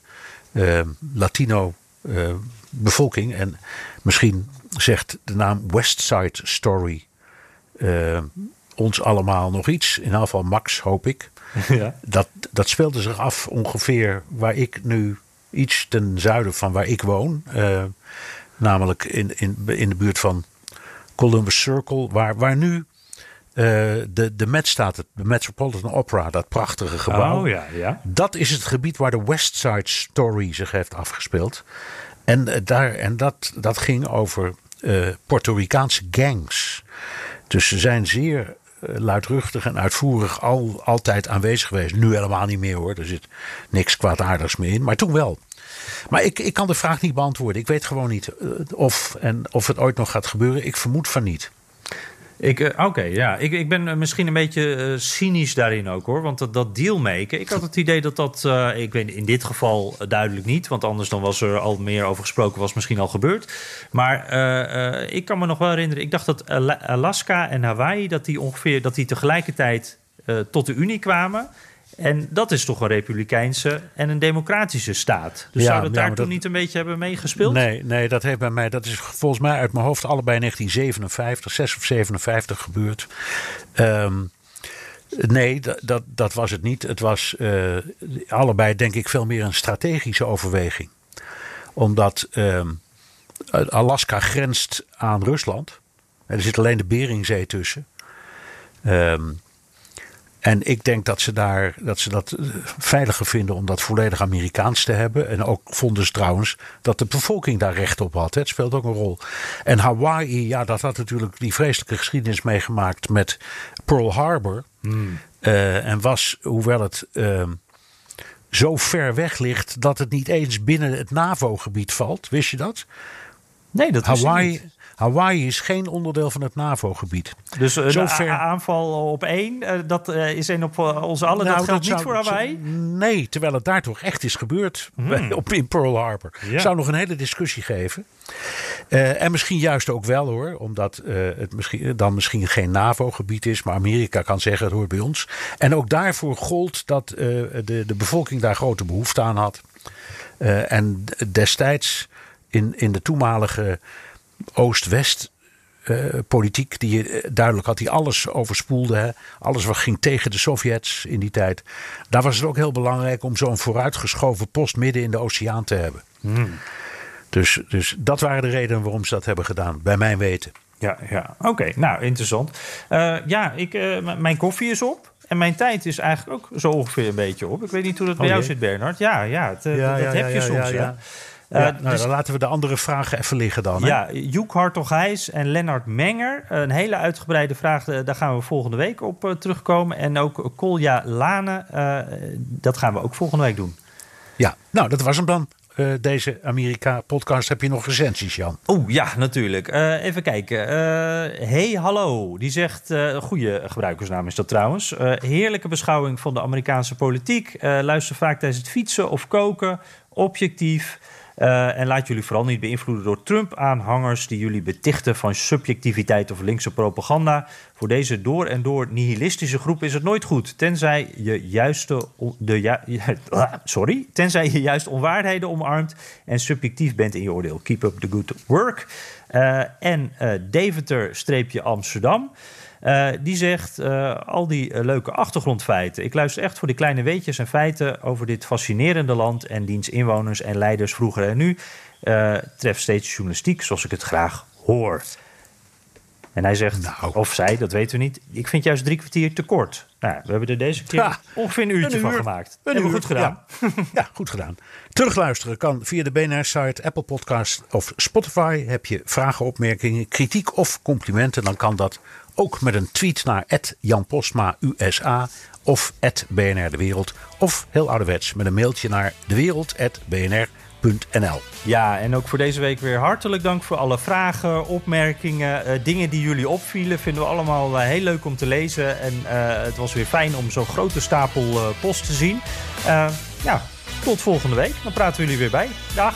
uh, Latino uh, bevolking. En misschien zegt de naam West Side Story ons allemaal nog iets. In ieder geval Max, hoop ik. Ja. Dat, dat speelde zich af ongeveer waar ik nu iets ten zuiden van waar ik woon. Uh, namelijk in, in, in de buurt van Columbus Circle, waar, waar nu uh, de, de Met staat, de Metropolitan Opera, dat prachtige gebouw. Oh, ja, ja. Dat is het gebied waar de West Side Story zich heeft afgespeeld. En, uh, daar, en dat, dat ging over Puerto Ricaanse gangs. Dus ze zijn zeer eh, luidruchtig en uitvoerig al, altijd aanwezig geweest. Nu helemaal niet meer hoor. Er zit niks kwaadaardigs meer in. Maar toen wel. Maar ik, ik kan de vraag niet beantwoorden. Ik weet gewoon niet eh, of, en of het ooit nog gaat gebeuren. Ik vermoed van niet. Ik, eh, Oké, ja. Ik, ik ben misschien een beetje eh, cynisch daarin ook hoor. Want dat, dat dealmaken, ik had het idee dat dat, ik weet in dit geval duidelijk niet. Want anders dan was er al meer over gesproken, was misschien al gebeurd. Maar ik kan me nog wel herinneren, ik dacht dat Alaska en Hawaii, dat die ongeveer, dat die tegelijkertijd tot de Unie kwamen. En dat is toch een republikeinse en een democratische staat. Dus zou dat daar toen niet een beetje hebben meegespeeld? Nee, nee, dat heeft bij mij, dat is volgens mij uit mijn hoofd allebei 1957, 6 of 57 gebeurd. Ehm, nee, dat, dat, dat, was het niet. Het was uh, allebei denk ik veel meer een strategische overweging. Omdat uh, Alaska grenst aan Rusland. Er zit alleen de Beringzee tussen. Um, en ik denk dat ze, daar, dat ze dat eh, veiliger vinden om dat volledig Amerikaans te hebben. En ook vonden ze trouwens dat de bevolking daar recht op had. Het speelt ook een rol. En Hawaii, ja, dat had natuurlijk die vreselijke geschiedenis meegemaakt met Pearl Harbor. Hmm. Uh, en was, hoewel het uh, zo ver weg ligt dat het niet eens binnen het NAVO-gebied valt. Wist je dat? Nee, dat Hawaii, niet. Hawaii is geen onderdeel van het NAVO-gebied. Dus een Zover... aanval op één, eh, dat eh, is één op ons allen. Nou, dat geldt niet voor Hawaii? Nee, terwijl het daar toch echt is gebeurd hmm. op, in Pearl Harbor. Ja. Zou nog een hele discussie geven. en misschien juist ook wel hoor, omdat het misschien, dan misschien geen NAVO-gebied is, maar Amerika kan zeggen het hoort bij ons. En ook daarvoor gold dat de, de bevolking daar grote behoefte aan had. en destijds in, in de toenmalige Oost-West uh, politiek die je eh, duidelijk had, die alles overspoelde. Hè? Alles wat ging tegen de Sovjets in die tijd. Daar was het ook heel belangrijk om zo'n vooruitgeschoven post midden in de oceaan te hebben. Hmm. Dus, dus dat waren de redenen waarom ze dat hebben gedaan, bij mijn weten. Ja, ja. oké. Nou, interessant. Uh, ja, ik, mijn koffie is op. En mijn tijd is eigenlijk ook zo ongeveer een beetje op. Ik weet niet hoe dat bij oh, jou zit, Bernard. Ja, ja, het, ja dat heb je soms. Ja, ja, uh, nou, dus, dan laten we de andere vragen even liggen dan. Hè? Ja, Joek Hartog-Heijs en Lennart Menger. Een hele uitgebreide vraag, eh, daar gaan we volgende week op uh, terugkomen. En ook Kolja Lane, uh, dat gaan we ook volgende week doen. Ja, nou, dat was hem dan. Uh, deze Amerika-podcast. Heb je nog recensies, Jan? Oh ja, natuurlijk. Uh, even kijken. Uh, hey, hallo. Die zegt, goede gebruikersnaam is dat trouwens. heerlijke beschouwing van de Amerikaanse politiek. luister vaak tijdens het fietsen of koken. Objectief. Uh, en laat jullie vooral niet beïnvloeden door Trump-aanhangers die jullie betichten van subjectiviteit of linkse propaganda. Voor deze door en door nihilistische groep is het nooit goed, tenzij je, juiste, de, ja, sorry, tenzij je juist onwaarheden omarmt en subjectief bent in je oordeel. Keep up the good work. Uh, en uh, Deventer-Amsterdam. Uh, die zegt uh, al die uh, leuke achtergrondfeiten. Ik luister echt voor die kleine weetjes en feiten over dit fascinerende land en diens inwoners en leiders vroeger en nu. treft steeds journalistiek zoals ik het graag hoor. En hij zegt, nou. of zij, dat weten we niet. Ik vind juist drie kwartier te kort. Nou, we hebben er deze keer ongeveer een uurtje van gemaakt. Een hebben uur. goed gedaan. Ja. ja. goed gedaan. Terugluisteren kan via de BNR-site, Apple Podcast of Spotify. Heb je vragen, opmerkingen, kritiek of complimenten... dan kan dat ook met een tweet naar Jan Postma USA of BNR De Wereld. Of heel ouderwets met een mailtje naar dewereld.bnr.nl. Ja, en ook voor deze week weer hartelijk dank voor alle vragen, opmerkingen, uh, dingen die jullie opvielen. Vinden we allemaal uh, heel leuk om te lezen. En uh, het was weer fijn om zo'n grote stapel post te zien. ja, tot volgende week. Dan praten we jullie weer bij. Dag.